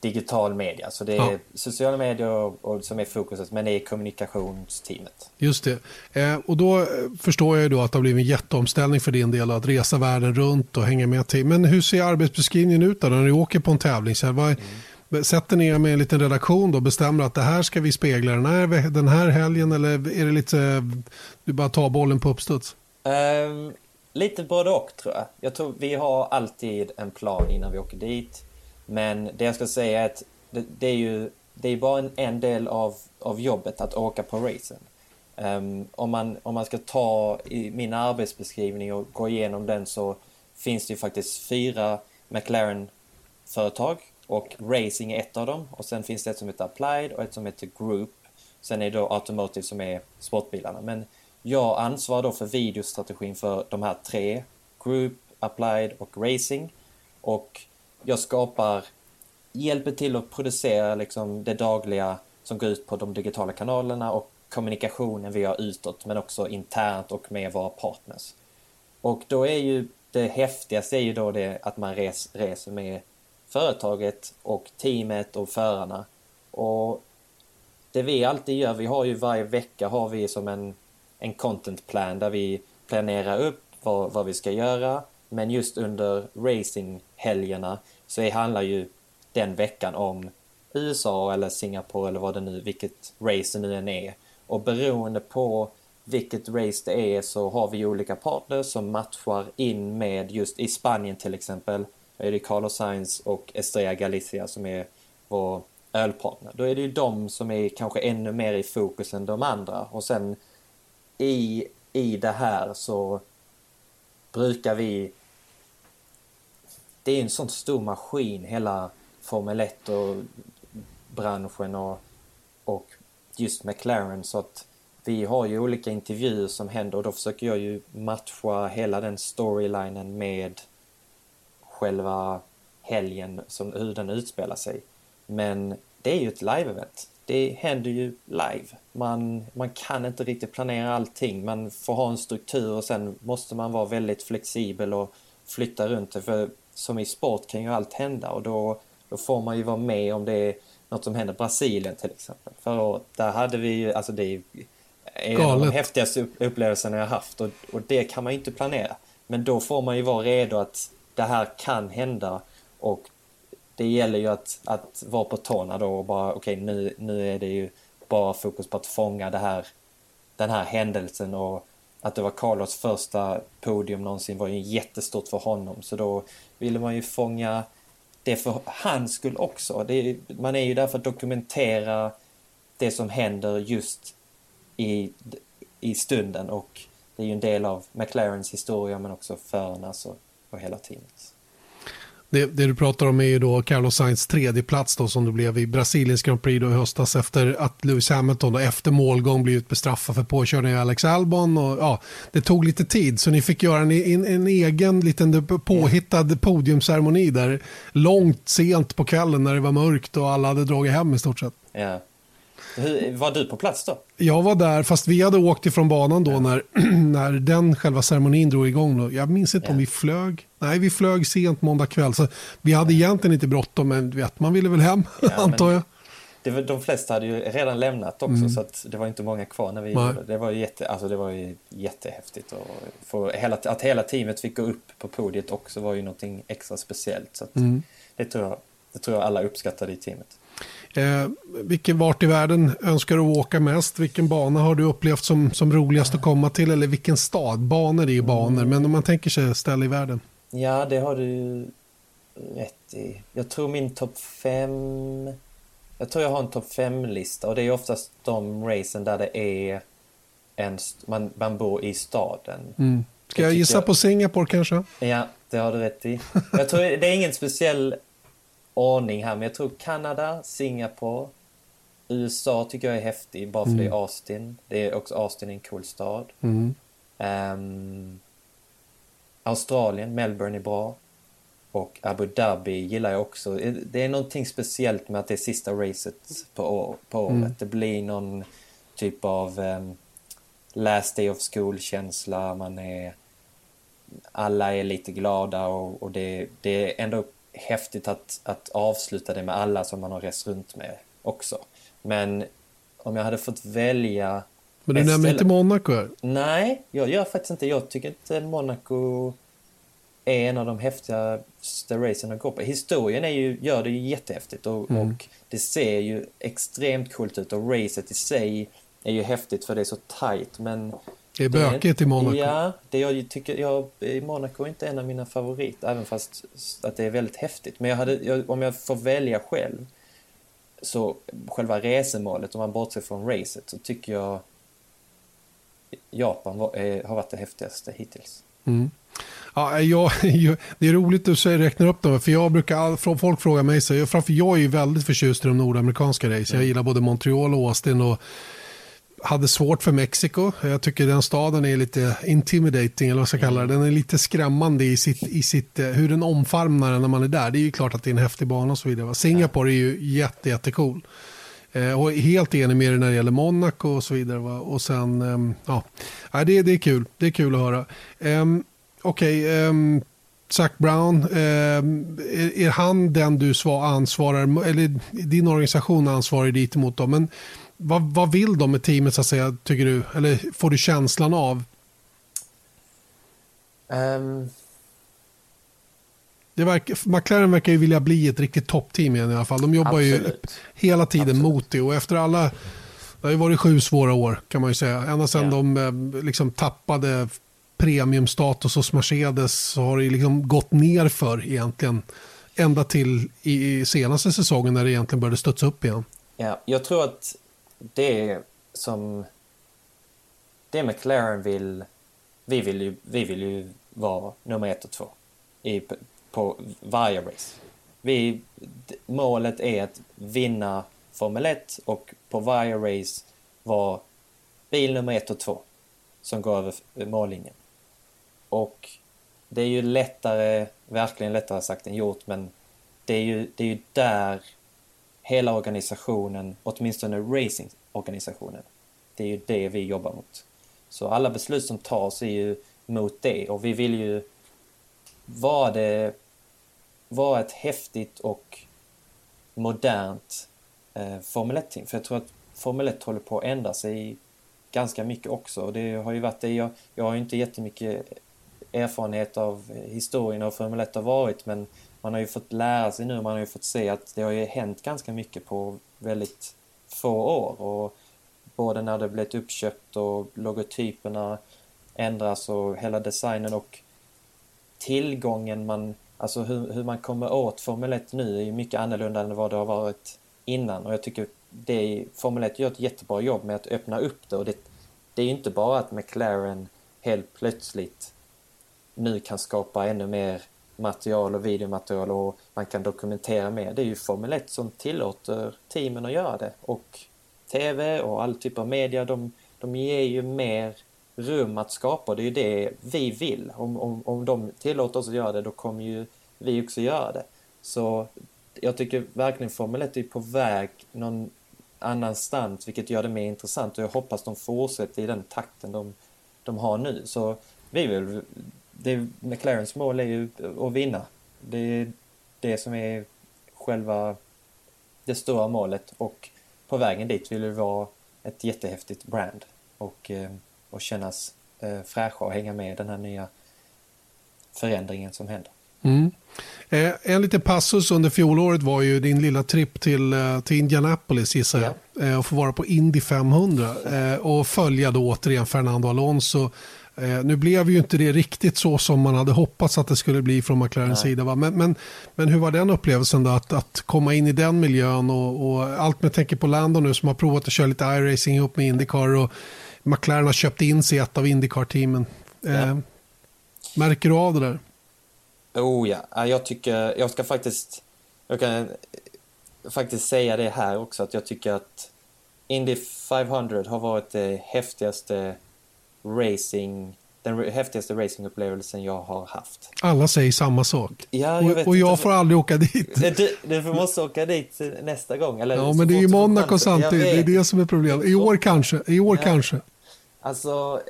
Speaker 5: digital media. Så det är ja. sociala medier och, och, som är fokuset, men det är kommunikationsteamet.
Speaker 1: Just det. Eh, och då förstår jag ju då att det har blivit en jätteomställning för din del att resa världen runt och hänga med till. Men hur ser arbetsbeskrivningen ut då när du åker på en tävling? Så här, vad, mm sätter ner med en liten redaktion och bestämmer att det här ska vi spegla den här, den här helgen eller är det lite, du bara tar bollen på uppstuds?
Speaker 5: Um, lite både och tror jag. Jag tror vi har alltid en plan innan vi åker dit. Men det jag ska säga är att det, det är ju det är bara en, en del av, av jobbet att åka på racen. Um, om, man, om man ska ta i min arbetsbeskrivning och gå igenom den så finns det ju faktiskt fyra McLaren-företag och Racing är ett av dem och sen finns det ett som heter Applied och ett som heter Group. Sen är det då Automotive som är sportbilarna. Men jag ansvarar då för videostrategin för de här tre, Group, Applied och Racing. Och jag skapar, hjälper till att producera liksom det dagliga som går ut på de digitala kanalerna och kommunikationen vi har utåt men också internt och med våra partners. Och då är ju det häftigaste är ju då det att man res, reser med företaget och teamet och förarna. Och det vi alltid gör, vi har ju varje vecka har vi som en, en content plan där vi planerar upp vad, vad vi ska göra. Men just under racinghelgerna så handlar ju den veckan om USA eller Singapore eller vad det nu, vilket race det nu än är. Och beroende på vilket race det är så har vi olika partners som matchar in med just i Spanien till exempel är det Carlos Sainz och Estrella Galicia som är vår ölpartner. Då är det ju de som är kanske ännu mer i fokus än de andra och sen i, i det här så brukar vi det är en sån stor maskin hela Formel 1 och branschen och, och just McLaren så att vi har ju olika intervjuer som händer och då försöker jag ju matcha hela den storylinen med själva helgen, som, hur den utspelar sig. Men det är ju ett live-event. Det händer ju live. Man, man kan inte riktigt planera allting. Man får ha en struktur och sen måste man vara väldigt flexibel och flytta runt det. För som i sport kan ju allt hända och då, då får man ju vara med om det är något som händer. Brasilien till exempel. Förra året, där hade vi ju, alltså det är en av de häftigaste upplevelserna jag haft och, och det kan man ju inte planera. Men då får man ju vara redo att det här kan hända och det gäller ju att, att vara på tårna då och bara okej okay, nu, nu är det ju bara fokus på att fånga det här, den här händelsen och att det var Carlos första podium någonsin var ju jättestort för honom så då ville man ju fånga det för hans skull också. Det, man är ju där för att dokumentera det som händer just i, i stunden och det är ju en del av McLarens historia men också förarnas och, och hela teamets.
Speaker 1: Det, det, du pratar om är ju då Carlos Sainz tredje plats då som det blev i Brasiliens Grand Prix då i höstas efter att Lewis Hamilton då efter målgång blivit bestraffad för påkörning av Alex Albon. Och, ja, det tog lite tid så ni fick göra en, en, en egen liten påhittad podiumceremoni där långt sent på kvällen när det var mörkt och alla hade dragit hem i stort sett.
Speaker 5: Ja. Hur, var du på plats då?
Speaker 1: Jag var där, fast vi hade åkt ifrån banan då ja. när, när den själva ceremonin drog igång. Då. Jag minns inte ja. om vi flög. Nej, vi flög sent måndag kväll. Så vi hade ja. egentligen inte bråttom, men vet, man ville väl hem, antar jag.
Speaker 5: Det de flesta hade ju redan lämnat också, mm. så det var inte många kvar när vi Nej. gjorde det. Var jätte, alltså det var ju jättehäftigt. Och hela, att hela teamet fick gå upp på podiet också var ju någonting extra speciellt. Så mm. det, tror jag, det tror jag alla uppskattade i teamet.
Speaker 1: Eh, vilken, vart i världen önskar du åka mest? Vilken bana har du upplevt som, som roligast att komma till? Eller vilken stad? Banor är ju banor, men om man tänker sig ställe i världen.
Speaker 5: Ja, det har du rätt i. Jag tror min topp fem... Jag tror jag har en topp fem-lista och det är oftast de racen där det är en... Man, man bor i staden.
Speaker 1: Mm. Ska jag gissa jag... på Singapore kanske?
Speaker 5: Ja, det har du rätt i. Jag tror det är ingen speciell ordning här, men jag tror Kanada, Singapore, USA tycker jag är häftig bara för mm. det är mm. Austin. Det är också Austin är en cool stad. Mm. Um, Australien, Melbourne är bra. Och Abu Dhabi gillar jag också. Det är någonting speciellt med att det är sista racet på, år, på året. Mm. Det blir någon typ av um, last day of school-känsla. Man är... Alla är lite glada och, och det, det är ändå häftigt att, att avsluta det med alla som man har rest runt med också. Men om jag hade fått välja...
Speaker 1: Men du nämner inte Monaco här?
Speaker 5: Nej, jag gör faktiskt inte. Jag tycker inte Monaco är en av de häftigaste racen att gå på. Historien är ju, gör det ju jättehäftigt och, mm. och det ser ju extremt coolt ut och racet i sig är ju häftigt för det är så tight men
Speaker 1: Det är bökigt i Monaco.
Speaker 5: Ja, det jag tycker, jag, Monaco är inte en av mina favoriter, även fast att det är väldigt häftigt. Men jag hade, jag, om jag får välja själv, så själva resemålet, om man bortser från racet, så tycker jag Japan var, är, har varit det häftigaste hittills.
Speaker 1: Mm. Ja, jag, det är roligt att du räknar upp dem, för jag brukar, folk frågar mig, så jag, framför jag är ju väldigt förtjust i de nordamerikanska race. Jag mm. gillar både Montreal och Austin och hade svårt för Mexiko. Jag tycker den staden är lite intimidating, eller vad ska kalla det. Den är lite skrämmande i, sitt, i sitt, eh, hur den omfamnar en när man är där. Det är ju klart att det är en häftig bana och så vidare. Singapore är ju jätte, jättecool. Eh, och helt enig med det när det gäller Monaco och så vidare. Va? Och sen, ehm, ja, det, det är kul. Det är kul att höra. Um, Okej, okay, um, Zac Brown, ehm, är, är, han den du ansvarar, eller din organisation ansvarar dit emot dem? Men vad, vad vill de med teamet så att säga, tycker du? Eller får du känslan av? Um... Det verkar, McLaren verkar ju vilja bli ett riktigt toppteam igen i alla fall. De jobbar Absolut. ju hela tiden Absolut. mot det och efter alla, det har ju varit sju svåra år kan man ju säga. Ända sedan ja. de eh, liksom tappade premiumstatus hos Mercedes så har det liksom gått ner för egentligen. Ända till i senaste säsongen när det egentligen började studsa upp igen.
Speaker 5: Ja, jag tror att det som det McLaren vill, vi vill ju, vi vill ju vara nummer ett och två i, på varje race. Vi, målet är att vinna Formel 1 och på varje race vara bil nummer ett och två som går över mållinjen. Och det är ju lättare, verkligen lättare sagt än gjort, men det är ju, det är ju där hela organisationen, åtminstone racingorganisationen, det är ju det vi jobbar mot. Så alla beslut som tas är ju mot det och vi vill ju vara, det, vara ett häftigt och modernt eh, Formel 1-team. För jag tror att Formel 1 håller på att ändra sig ganska mycket också. Och det har ju varit det. Jag, jag har ju inte jättemycket erfarenhet av historien av Formel 1 har varit men man har ju fått lära sig nu, man har ju fått se att det har ju hänt ganska mycket på väldigt få år. Och både när det blivit uppköpt och logotyperna ändras och hela designen och tillgången man, alltså hur, hur man kommer åt Formel 1 nu är ju mycket annorlunda än vad det har varit innan och jag tycker det Formel 1 gör ett jättebra jobb med att öppna upp det och det, det är ju inte bara att McLaren helt plötsligt nu kan skapa ännu mer material och videomaterial och man kan dokumentera mer. Det är ju Formel 1 som tillåter teamen att göra det och TV och all typ av media de, de ger ju mer rum att skapa det är ju det vi vill. Om, om, om de tillåter oss att göra det då kommer ju vi också göra det. Så jag tycker verkligen Formel 1 är på väg någon annanstans vilket gör det mer intressant och jag hoppas de fortsätter i den takten de, de har nu. Så vi vill det, McLarens mål är ju att vinna. Det är det som är själva det stora målet och på vägen dit vill vi vara ett jättehäftigt brand och, eh, och kännas eh, fräscha och hänga med i den här nya förändringen som händer.
Speaker 1: Mm. Eh, en liten passus under fjolåret var ju din lilla tripp till, till Indianapolis gissar jag. Ja. och få vara på Indy 500 och följa då återigen Fernando Alonso Eh, nu blev ju inte det riktigt så som man hade hoppats att det skulle bli från McLarens sida. Va? Men, men, men hur var den upplevelsen då att, att komma in i den miljön och, och allt med tänker på Lando nu som har provat att köra lite iRacing ihop med Indycar och McLaren har köpt in sig i ett av Indycar-teamen. Eh, Märker du av det där?
Speaker 5: Oh ja, jag tycker, jag ska faktiskt, jag kan faktiskt säga det här också att jag tycker att Indy 500 har varit det häftigaste racing den häftigaste racingupplevelsen jag har haft.
Speaker 1: Alla säger samma sak.
Speaker 5: Ja,
Speaker 1: jag och, och jag får aldrig åka dit.
Speaker 5: Du, du måste åka dit nästa gång. Eller
Speaker 1: ja, men det är ju Monaco samtidigt. Det är det som är problemet. I år kanske. I år ja. kanske.
Speaker 5: Alltså,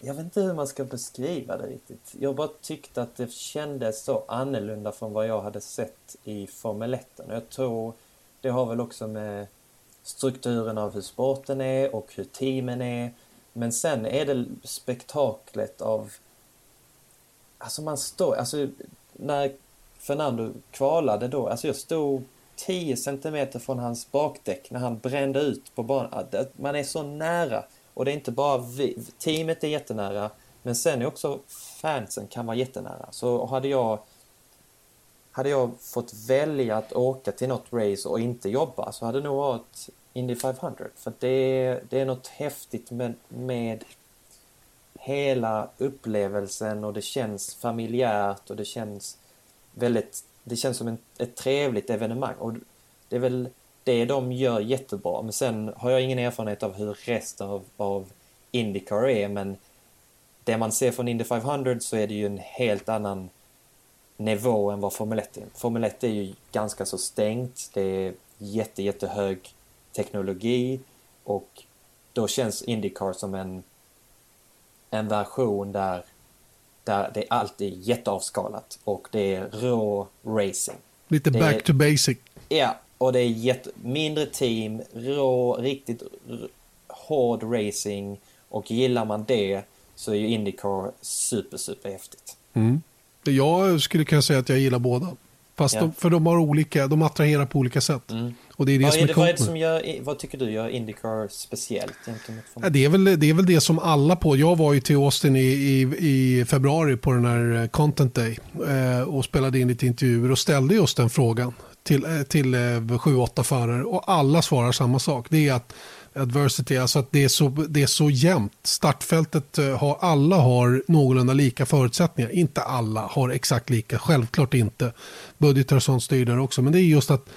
Speaker 5: jag vet inte hur man ska beskriva det riktigt. Jag bara tyckte att det kändes så annorlunda från vad jag hade sett i Formel 1. Jag tror det har väl också med strukturen av hur sporten är och hur teamen är men sen är det spektaklet av... Alltså man står... Alltså när Fernando kvalade då, alltså jag stod 10 centimeter från hans bakdäck när han brände ut på banan. Man är så nära Och det är inte bara vi, teamet är jättenära, men sen är också fansen kan vara jättenära. Så hade jag hade jag fått välja att åka till något race och inte jobba så hade det nog varit Indy 500. För det, det är något häftigt med, med hela upplevelsen och det känns familjärt och det känns väldigt, det känns som en, ett trevligt evenemang. Och det är väl det de gör jättebra. Men sen har jag ingen erfarenhet av hur resten av, av Indycar är men det man ser från Indy 500 så är det ju en helt annan nivå än vad Formel 1 är. Formel 1 är ju ganska så stängt. Det är jätte, jättehög teknologi och då känns Indycar som en, en version där, där det alltid är jätteavskalat och det är rå racing.
Speaker 1: Lite
Speaker 5: det
Speaker 1: back
Speaker 5: är,
Speaker 1: to basic.
Speaker 5: Ja, och det är jätte, mindre team, rå, riktigt hård racing och gillar man det så är ju Indycar super, super häftigt.
Speaker 1: Mm. Jag skulle kunna säga att jag gillar båda. Fast ja. de, för de har olika, de attraherar på olika sätt. Mm. Och det är det
Speaker 5: vad,
Speaker 1: som är,
Speaker 5: det, vad, är det som gör, vad tycker du gör Indycar speciellt?
Speaker 1: Ja, det, är väl, det är väl det som alla på. Jag var ju till Austin i, i, i februari på den här eh, Content Day eh, och spelade in lite intervjuer och ställde just den frågan till, eh, till eh, sju, åtta förare och alla svarar samma sak. Det är att adversity, alltså att det är så, det är så jämnt. Startfältet eh, har, alla har någorlunda lika förutsättningar. Inte alla har exakt lika, självklart inte. Budgetar och sånt styr där också, men det är just att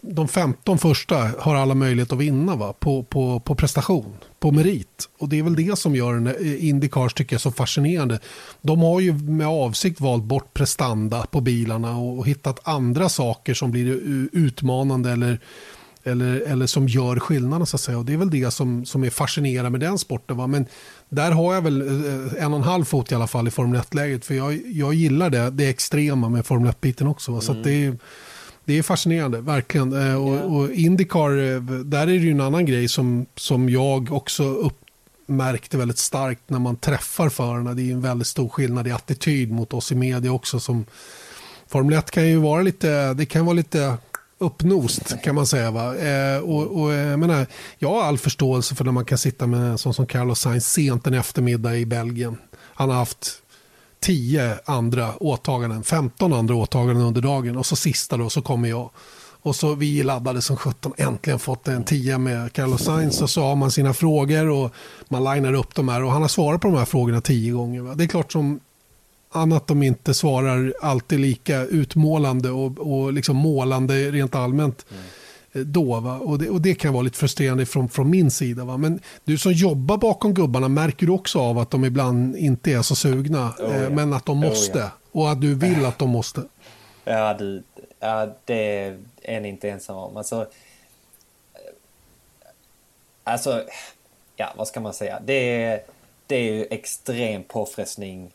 Speaker 1: de 15 första har alla möjlighet att vinna va? På, på, på prestation, på merit. Och det är väl det som gör Indycars tycker jag så fascinerande. De har ju med avsikt valt bort prestanda på bilarna och, och hittat andra saker som blir utmanande eller eller, eller som gör skillnaden. Så att säga. Och det är väl det som, som är fascinerande med den sporten. Va? Men där har jag väl eh, en och en halv fot i alla fall i Formel 1-läget. För jag, jag gillar det, det extrema med Formel 1-biten också. Va? Så mm. det, är, det är fascinerande, verkligen. Eh, och, yeah. och Indycar, eh, där är det ju en annan grej som, som jag också uppmärkte väldigt starkt när man träffar förarna. Det är en väldigt stor skillnad i attityd mot oss i media också. Som, Formel 1 kan ju vara lite, det kan vara lite uppnost kan man säga. Va? Eh, och, och, jag, eh, menar, jag har all förståelse för när man kan sitta med en sån som Carlos Sainz sent en eftermiddag i Belgien. Han har haft tio andra åtaganden, 15 andra åtaganden under dagen och så sista då så kommer jag. Och så vi laddade som 17, äntligen fått en 10 med Carlos Sainz och så har man sina frågor och man linar upp de här och han har svarat på de här frågorna tio gånger. Va? Det är klart som annat de inte svarar alltid lika utmålande och, och liksom målande rent allmänt. Mm. Då, va? Och, det, och det kan vara lite frustrerande från, från min sida. Va? Men du som jobbar bakom gubbarna märker du också av att de ibland inte är så sugna. Oh, eh, ja. Men att de måste. Oh, ja. Och att du vill att de måste.
Speaker 5: Ja, du, ja det är ni inte ensam om. Alltså, alltså, ja vad ska man säga. Det är, det är ju extrem påfrestning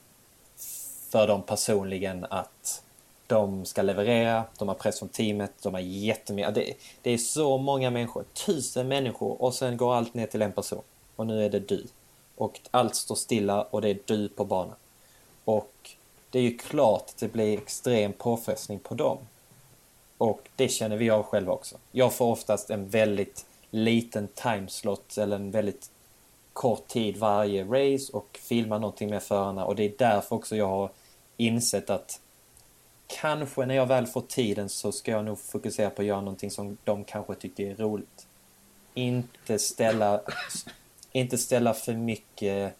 Speaker 5: för dem personligen att de ska leverera, de har press från teamet, de har jättemycket. Det, det är så många människor, tusen människor och sen går allt ner till en person. Och nu är det du. Och allt står stilla och det är du på banan. Och det är ju klart att det blir extrem påfrestning på dem. Och det känner vi av själva också. Jag får oftast en väldigt liten timeslot eller en väldigt kort tid varje race och filmar någonting med förarna och det är därför också jag har insett att kanske när jag väl får tiden så ska jag nog fokusera på att göra någonting som de kanske tycker är roligt. Inte ställa, inte ställa för mycket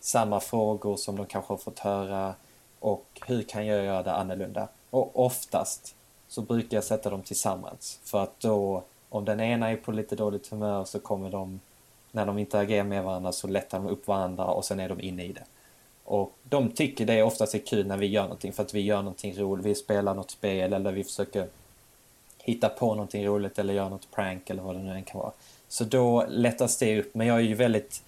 Speaker 5: samma frågor som de kanske har fått höra och hur kan jag göra det annorlunda? Och oftast så brukar jag sätta dem tillsammans för att då om den ena är på lite dåligt humör så kommer de när de interagerar med varandra så lättar de upp varandra och sen är de inne i det. Och de tycker det oftast är kul när vi gör någonting för att vi gör någonting roligt. Vi spelar något spel eller vi försöker hitta på någonting roligt eller göra något prank eller vad det nu än kan vara. Så då lättas det upp. Men jag är ju väldigt...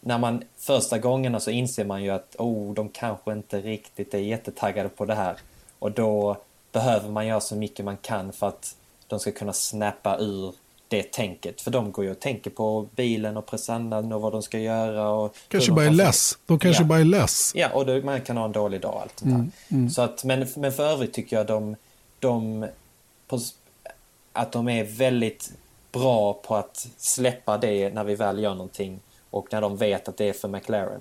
Speaker 5: När man första gångerna så inser man ju att oh, de kanske inte riktigt är jättetaggade på det här. Och då behöver man göra så mycket man kan för att de ska kunna snappa ur det tänket. För de går ju och tänker på bilen och prestandan och vad de ska göra. Och
Speaker 1: kanske bara är less. De kanske
Speaker 5: ja.
Speaker 1: bara är less.
Speaker 5: Ja, och då, man kan ha en dålig dag. Allt mm, mm. Så att, men, men för övrigt tycker jag de, de på, att de är väldigt bra på att släppa det när vi väl gör någonting och när de vet att det är för McLaren.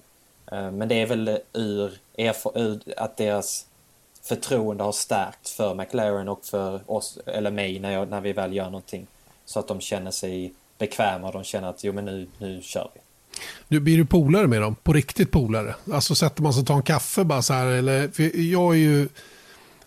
Speaker 5: Eh, men det är väl ur, ur att deras förtroende har stärkt för McLaren och för oss, eller mig, när, jag, när vi väl gör någonting. Så att de känner sig bekväma och de känner att jo men nu, nu kör vi.
Speaker 1: Du, blir du polare med dem? På riktigt polare? Alltså sätter man sig och tar en kaffe bara så här? Eller, jag är ju...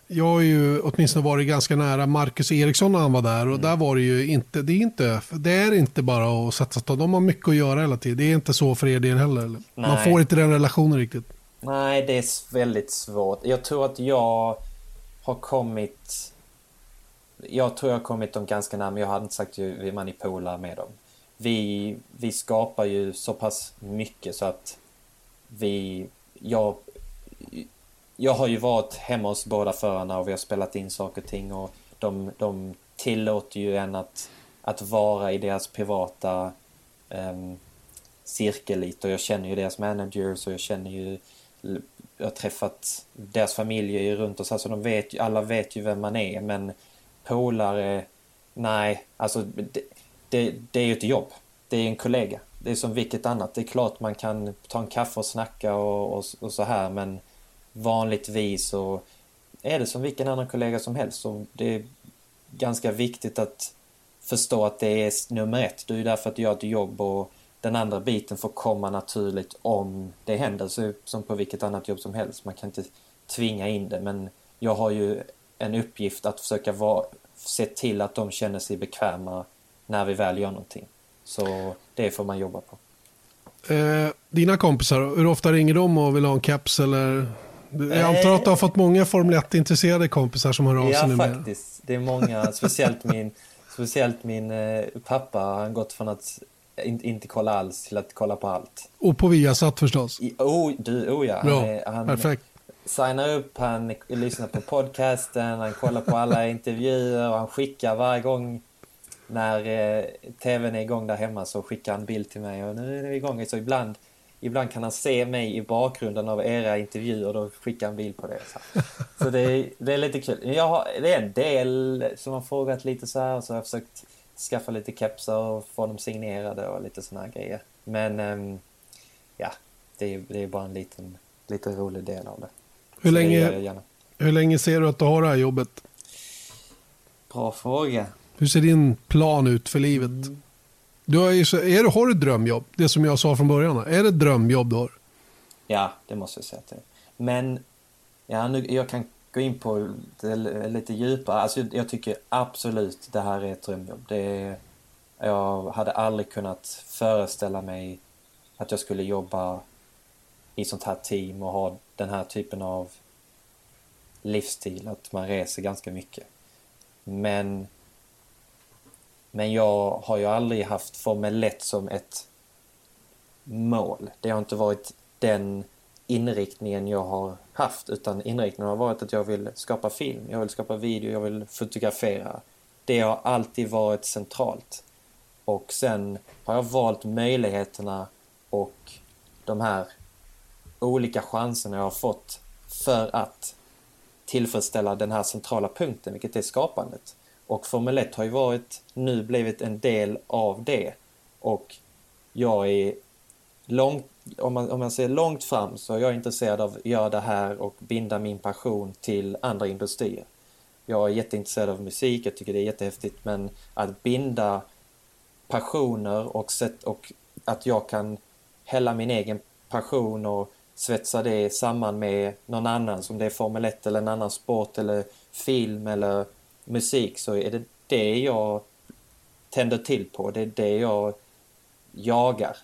Speaker 1: Jag har ju åtminstone varit ganska nära Marcus Eriksson när han var där och mm. där var det ju inte, det är inte, det är inte bara att sätta sig de har mycket att göra hela tiden. Det är inte så för er del heller. Nej. Man får inte den relationen riktigt.
Speaker 5: Nej, det är väldigt svårt. Jag tror att jag har kommit, jag tror jag har kommit dem ganska nära, men jag hade inte sagt att vi är med dem. Vi, vi skapar ju så pass mycket så att vi, jag, jag har ju varit hemma hos båda förarna och vi har spelat in saker och ting och de, de tillåter ju en att, att vara i deras privata um, cirkel lite. Och jag känner ju deras managers och jag känner ju jag har träffat deras familjer runt oss, alltså de vet, alla vet ju vem man är men polare, nej, alltså det, det, det är ju ett jobb. Det är en kollega. Det är som vilket annat. Det är klart man kan ta en kaffe och snacka och, och, och så här men vanligtvis så är det som vilken annan kollega som helst. Så det är ganska viktigt att förstå att det är nummer ett. Du är där för att göra ett jobb och den andra biten får komma naturligt om det händer. Så som på vilket annat jobb som helst. Man kan inte tvinga in det men jag har ju en uppgift att försöka vara, se till att de känner sig bekväma när vi väl gör någonting. Så det får man jobba på.
Speaker 1: Eh, dina kompisar, hur ofta ringer de och vill ha en caps eller? Jag antar att du har fått många Formel 1-intresserade kompisar som hör av sig
Speaker 5: Ja, faktiskt. Det är många, speciellt min, speciellt min eh, pappa. har gått från att in, inte kolla alls till att kolla på allt.
Speaker 1: Och på Viasat förstås.
Speaker 5: I, oh, du, oh ja.
Speaker 1: Bra, han, han perfekt
Speaker 5: signar upp, han lyssnar på podcasten, han kollar på alla intervjuer och han skickar varje gång när eh, tvn är igång där hemma så skickar han bild till mig och nu är det igång. Så ibland, ibland kan han se mig i bakgrunden av era intervjuer och då skickar han bild på det. Så, så det, är, det är lite kul. Jag har, det är en del som har frågat lite så här och så har jag försökt skaffa lite kepsar och få dem signerade och lite såna här grejer. Men eh, ja, det är, det är bara en liten, liten rolig del av det.
Speaker 1: Hur länge, hur länge ser du att du har det här jobbet?
Speaker 5: Bra fråga.
Speaker 1: Hur ser din plan ut för livet? Du har, är, har du ett drömjobb? Det som jag sa från början. Är det ett drömjobb du har?
Speaker 5: Ja, det måste jag säga till Men ja, nu, jag kan gå in på det lite djupare. Alltså, jag tycker absolut det här är ett drömjobb. Det jag hade aldrig kunnat föreställa mig att jag skulle jobba i sånt här team och ha den här typen av livsstil, att man reser ganska mycket. Men men jag har ju aldrig haft Formel 1 som ett mål. Det har inte varit den inriktningen jag har haft utan inriktningen har varit att jag vill skapa film, jag vill skapa video, jag vill fotografera. Det har alltid varit centralt. Och sen har jag valt möjligheterna och de här olika chanserna jag har fått för att tillfredsställa den här centrala punkten, vilket är skapandet. Och Formel 1 har ju varit, nu blivit en del av det. Och jag är långt, om man, om man ser långt fram så är jag intresserad av att göra det här och binda min passion till andra industrier. Jag är jätteintresserad av musik, jag tycker det är jättehäftigt men att binda passioner och, sätt, och att jag kan hälla min egen passion och svetsa det samman med någon annan som det är Formel 1 eller en annan sport eller film eller musik så är det det jag tänder till på. Det är det jag jagar.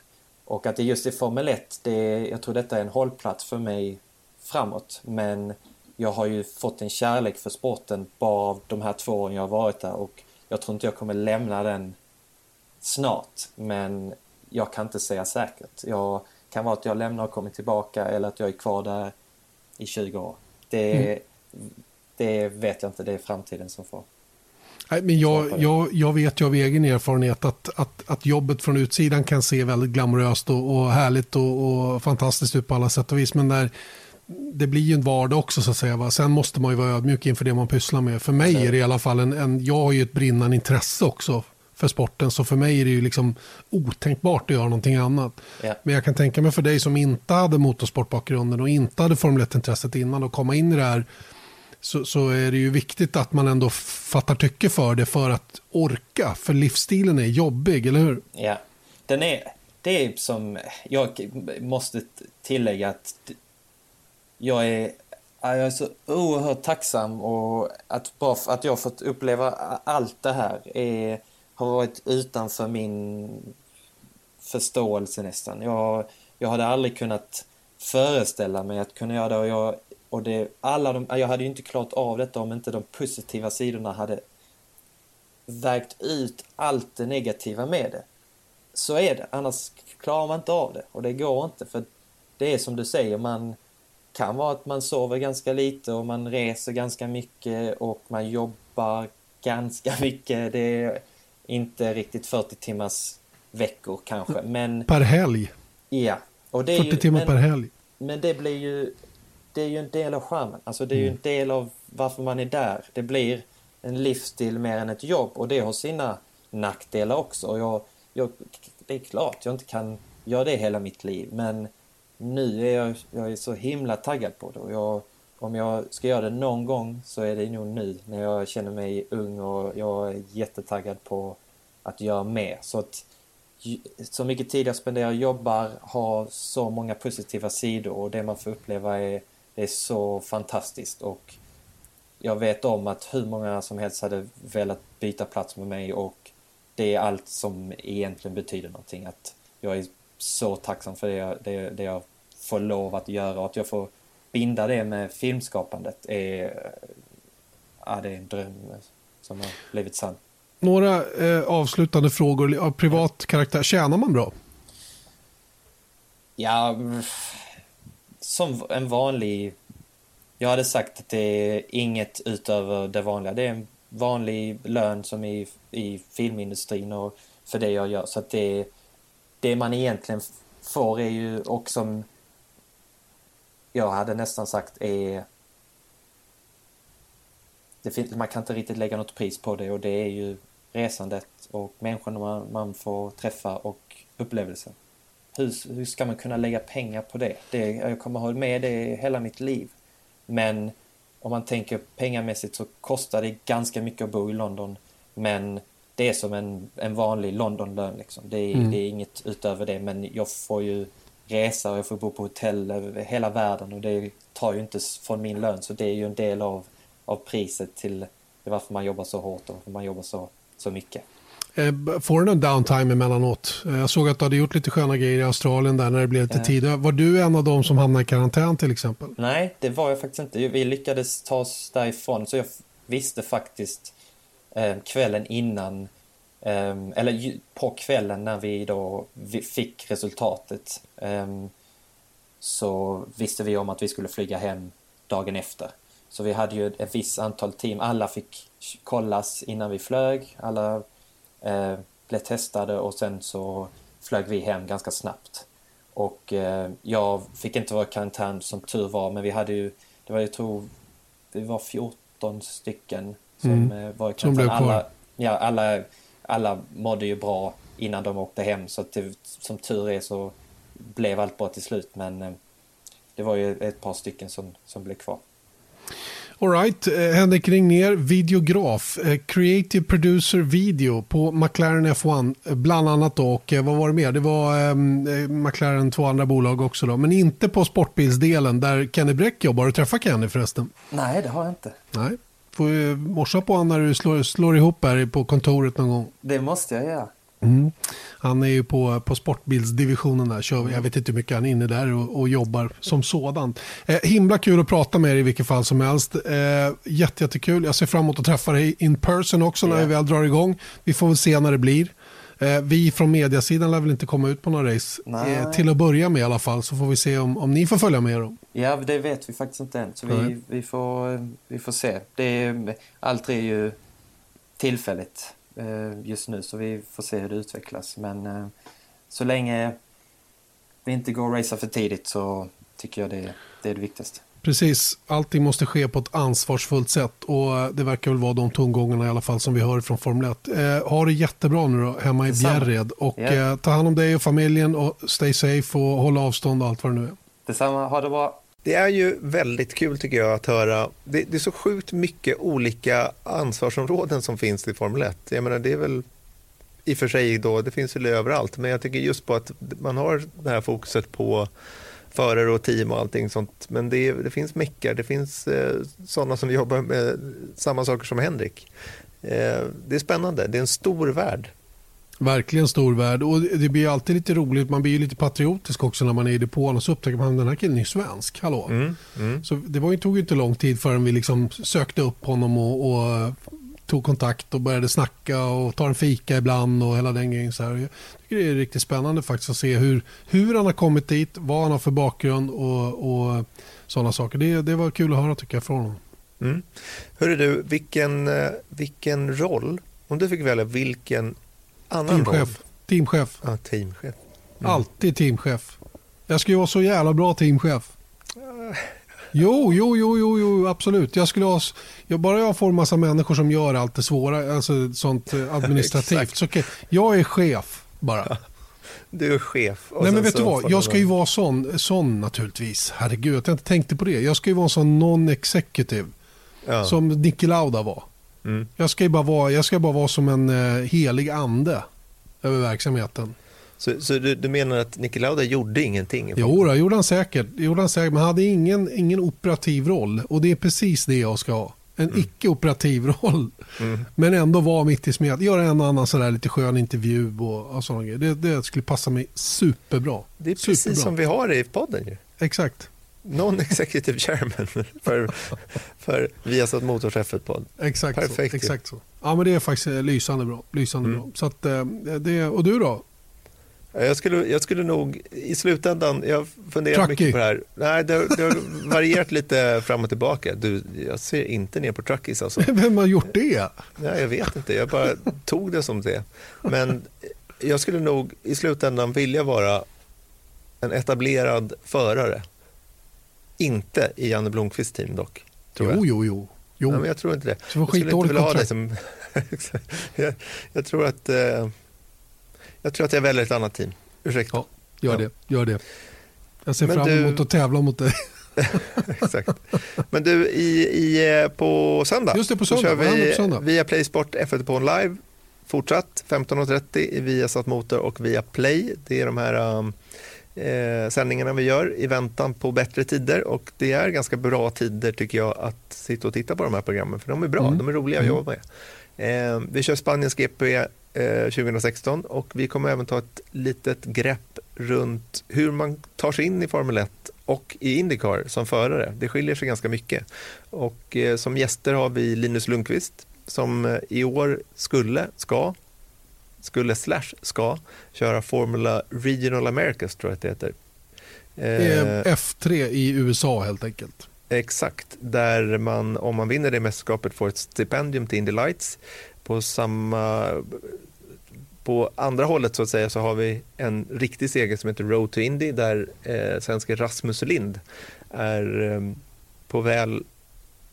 Speaker 5: Och att det just är Formel 1, det är, jag tror detta är en hållplats för mig framåt. Men jag har ju fått en kärlek för sporten bara av de här två åren jag har varit där och jag tror inte jag kommer lämna den snart. Men jag kan inte säga säkert. Jag kan vara att jag lämnar och kommer tillbaka eller att jag är kvar där i 20 år. Det, mm det vet jag inte, det är framtiden som får.
Speaker 1: Nej, men jag, jag, jag vet ju av egen erfarenhet att, att, att jobbet från utsidan kan se väldigt glamoröst och, och härligt och, och, fantastiskt ut på alla sätt och vis. Men där, det blir ju en vardag också så att säga. Va? Sen måste man ju vara ödmjuk inför det man pysslar med. För mig är det i alla fall en, en jag har ju ett brinnande intresse också för sporten. Så för mig är det ju liksom otänkbart att göra någonting annat.
Speaker 5: Ja.
Speaker 1: Men jag kan tänka mig för dig som inte hade motorsportbakgrunden och inte hade Formel 1-intresset innan och komma in i det här så, så är det ju viktigt att man ändå fattar tycke för det för att orka. För livsstilen är jobbig, eller hur?
Speaker 5: Ja, den är, det är som, jag måste tillägga att jag är, jag är så oerhört tacksam och att, bara att jag fått uppleva allt det här är, har varit utanför min förståelse nästan. Jag, jag hade aldrig kunnat föreställa mig att kunna göra det och jag och det, alla de, jag hade ju inte klarat av detta om inte de positiva sidorna hade vägt ut allt det negativa med det. Så är det, annars klarar man inte av det och det går inte för det är som du säger, man kan vara att man sover ganska lite och man reser ganska mycket och man jobbar ganska mycket. Det är inte riktigt 40 timmars veckor kanske, men...
Speaker 1: Per helg?
Speaker 5: Ja.
Speaker 1: Och det är 40 ju, timmar
Speaker 5: men,
Speaker 1: per helg?
Speaker 5: Men det blir ju det är ju en del av charmen. Alltså det är ju en mm. del av varför man är där. Det blir en livsstil mer än ett jobb och det har sina nackdelar också. Och jag, jag, det är klart jag inte kan göra det hela mitt liv men nu är jag, jag är så himla taggad på det. Och jag, om jag ska göra det någon gång så är det nog nu när jag känner mig ung och jag är jättetaggad på att göra mer. Så att så mycket tid jag spenderar jobbar har så många positiva sidor och det man får uppleva är det är så fantastiskt och jag vet om att hur många som helst hade velat byta plats med mig och det är allt som egentligen betyder någonting. Att jag är så tacksam för det jag, det, det jag får lov att göra och att jag får binda det med filmskapandet är, ja, det är en dröm som har blivit sann.
Speaker 1: Några eh, avslutande frågor av privat karaktär. Tjänar man bra?
Speaker 5: Ja, som en vanlig... Jag hade sagt att det är inget utöver det vanliga. Det är en vanlig lön som i, i filmindustrin och för det jag gör. Så att det, det man egentligen får är ju, och som jag hade nästan sagt är... Det, man kan inte riktigt lägga något pris på det och det är ju resandet och människorna man, man får träffa och upplevelsen hur, hur ska man kunna lägga pengar på det? det? Jag kommer ha med det hela mitt liv. Men om man tänker pengamässigt så kostar det ganska mycket att bo i London. Men det är som en, en vanlig Londonlön. Liksom. Det, är, mm. det är inget utöver det. Men jag får ju resa och jag får bo på hotell över hela världen och det tar ju inte från min lön. Så det är ju en del av, av priset till varför man jobbar så hårt och varför man jobbar så, så mycket.
Speaker 1: Eh, får du någon downtime emellanåt? Eh, jag såg att du hade gjort lite sköna grejer i Australien där när det blev lite tid. Var du en av dem som hamnade i karantän till exempel?
Speaker 5: Nej, det var jag faktiskt inte. Vi lyckades ta oss därifrån så jag visste faktiskt eh, kvällen innan eller på kvällen när vi då fick resultatet eh, så visste vi om att vi skulle flyga hem dagen efter. Så vi hade ju ett visst antal team. Alla fick kollas innan vi flög. Alla eh, blev testade och sen så flög vi hem ganska snabbt. Och eh, jag fick inte vara i karantän som tur var, men vi hade ju, det var jag tror, vi var 14 stycken som mm. Eh, var i karantän. Alla, ja, alla, alla mådde ju bra innan de åkte hem, så det, som tur är så blev allt bra till slut, men eh, det var ju ett par stycken som, som blev kvar.
Speaker 1: Alright, eh, Henrik Ringner, videograf, eh, creative producer video på McLaren F1 eh, bland annat och vad var det mer? Det var eh, McLaren två andra bolag också då, men inte på sportbilsdelen där Kenny Bräck jobbar. Har du träffat Kenny förresten?
Speaker 5: Nej, det har jag inte.
Speaker 1: Nej, får morsa på honom när du slår, slår ihop här på kontoret någon gång.
Speaker 5: Det måste jag göra.
Speaker 1: Mm. Han är ju på, på sportbilsdivisionen där. Kör, jag vet inte hur mycket han är inne där och, och jobbar som sådant. Eh, himla kul att prata med er i vilket fall som helst. Eh, jätte, jättekul. Jag ser fram emot att träffa dig in person också när yeah. vi väl drar igång. Vi får väl se när det blir. Eh, vi från mediasidan lär väl inte komma ut på några race. Eh, till att börja med i alla fall så får vi se om, om ni får följa med dem.
Speaker 5: Ja, det vet vi faktiskt inte än. Så vi, vi, får, vi får se. Det är, allt är ju tillfälligt. Eh, just nu så vi får se hur det utvecklas. Men eh, så länge vi inte går och racea för tidigt så tycker jag det, det är det viktigaste.
Speaker 1: Precis, allting måste ske på ett ansvarsfullt sätt och det verkar väl vara de tongångarna i alla fall som vi hör från Formel 1. Eh, ha det jättebra nu då, hemma i Bjärred och
Speaker 5: Ja.
Speaker 1: eh, ta hand om dig och familjen och stay safe och hålla avstånd och allt vad det nu är.
Speaker 5: Detsamma, ha det bra.
Speaker 2: Det är ju väldigt kul tycker jag att höra. Det, det är så sjukt mycket olika ansvarsområden som finns i Formel 1. Jag menar det är väl i och för sig då, det finns väl överallt, men jag tycker just på att man har det här fokuset på förare och team och allting sånt. Men det, det finns meckar, det finns eh, sådana som jobbar med samma saker som Henrik. Eh, det är spännande, det är en stor värld.
Speaker 1: Verkligen stor värld och det blir alltid lite roligt, man blir lite patriotisk också när man är i depån och så upptäcker man att den här killen är svensk, hallå.
Speaker 2: Mm.
Speaker 1: Så det var ju, tog ju inte lång tid förrän vi liksom sökte upp honom och, och tog kontakt och började snacka och ta en fika ibland och hela den grejen. Så här. Jag tycker det är riktigt spännande faktiskt att se hur, hur han har kommit dit, vad han har för bakgrund och, och sådana saker. Det, det var kul att höra tycker jag från honom.
Speaker 2: Mm. Hörru du, vilken, eh, vilken roll, om du fick välja vilken annan roll?
Speaker 1: Teamchef. Teamchef.
Speaker 2: Ja, teamchef. Mm.
Speaker 1: Alltid teamchef. Jag ska ju vara så jävla bra teamchef. Jo, jo, jo, jo, jo absolut. Jag skulle ha, jag, bara jag får en massa människor som gör allt det svåra, alltså sånt eh, administrativt. Så okej, jag är chef bara.
Speaker 2: Du är chef.
Speaker 1: Nej men vet du vad, jag ska ju vara sån, sån naturligtvis. Herregud, att jag inte tänkte på det. Jag ska ju vara en sån non-executive
Speaker 2: Ja.
Speaker 1: som Niki Lauda var.
Speaker 2: Mm.
Speaker 1: Jag ska ju bara vara, jag ska bara vara som en eh, helig ande över verksamheten.
Speaker 2: Så, så du, du menar att Niki Lauda gjorde ingenting?
Speaker 1: Jo, det gjorde han säkert. Det gjorde han säkert men han hade ingen, ingen operativ roll. Och det är precis det jag ska ha. En icke-operativ roll.
Speaker 2: Mm.
Speaker 1: Men ändå vara mitt i smedet. Göra en och annan sådär lite skön intervju och, och sådana grejer. Det, det skulle passa mig superbra.
Speaker 2: Det är precis
Speaker 1: Superbra.
Speaker 2: som vi har i podden ju.
Speaker 1: Exakt.
Speaker 2: Non-executive chairman för, för Viasat Motors F1-podd.
Speaker 1: Exakt
Speaker 2: Perfekt
Speaker 1: så. Exakt så. Ja, men det är faktiskt eh, lysande bra. Lysande
Speaker 2: Mm.
Speaker 1: bra. Så att, eh, det, och du då?
Speaker 2: Jag skulle, jag skulle nog i slutändan, jag
Speaker 1: Truckee.
Speaker 2: mycket på det här. Nej, det, har- det har varierat lite fram och tillbaka. Du, jag ser inte ner på truckies alltså.
Speaker 1: Vem har gjort det?
Speaker 2: Nej, jag vet inte, jag bara tog det som det. Men jag skulle nog i slutändan vilja vara en etablerad förare. Inte i Janne Blomqvists team dock. Tror jag.
Speaker 1: Jo, jo, jo. jo.
Speaker 2: Nej, men jag tror inte det.
Speaker 1: Så det
Speaker 2: Jag skulle inte vilja ha
Speaker 1: kontrakt.
Speaker 2: som... jag, jag, tror att, eh, jag tror att jag väljer ett annat team. Ursäkta.
Speaker 1: Ja. Gör det, gör det. Jag ser
Speaker 2: Men
Speaker 1: fram
Speaker 2: du-
Speaker 1: emot att tävla mot dig.
Speaker 2: Exakt. Men du, i, i, eh, på söndag,
Speaker 1: Just det, på söndag.
Speaker 2: kör vi
Speaker 1: söndag?
Speaker 2: via Playsport F1 på live. Fortsatt 15.30 i Viasat Motor och via Play. Det är de här um, eh, sändningarna vi gör i väntan på bättre tider och det är ganska bra tider tycker jag att sitta och titta på de här programmen för de är bra,
Speaker 1: Mm.
Speaker 2: de är roliga att
Speaker 1: Mm.
Speaker 2: jobba med. Eh, vi kör Spaniens GP eh, 2016 och vi kommer även ta ett litet grepp runt hur man tar sig in i Formel 1 och i Indycar som förare. Det skiljer sig ganska mycket. Och eh, som gäster har vi Linus Lundqvist som eh, i år skulle, ska, skulle slash ska köra Formula Regional Americas tror jag att det heter.
Speaker 1: Det
Speaker 2: Eh,
Speaker 1: är F3 i USA helt enkelt.
Speaker 2: Exakt, där man om man vinner det mästerskapet får ett stipendium till Indy Lights. På samma på andra hållet så att säga så har vi en riktig seger som heter Road to Indy där eh, svenska Rasmus Lind är eh, på väl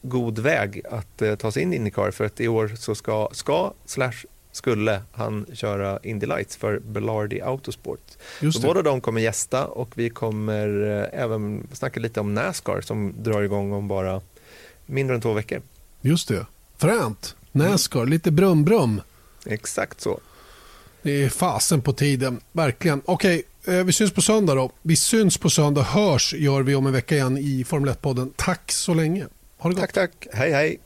Speaker 2: god väg att eh, ta sig in i Indycar för att i år så ska, ska slash skulle han köra Indy Lights för Belardi Autosport.
Speaker 1: Just
Speaker 2: Så båda de kommer gästa och vi kommer eh, även snacka lite om Nascar som drar igång om bara mindre än två veckor.
Speaker 1: Just det. Fränt. Nascar, lite brum-brum.
Speaker 2: Exakt så.
Speaker 1: Det är fasen på tiden, verkligen. Okej, eh, vi syns på söndag då. Vi syns på söndag, hörs gör vi om en vecka igen i Formel 1-podden. Tack så länge. Ha det gott.
Speaker 2: Tack, tack. Hej, hej.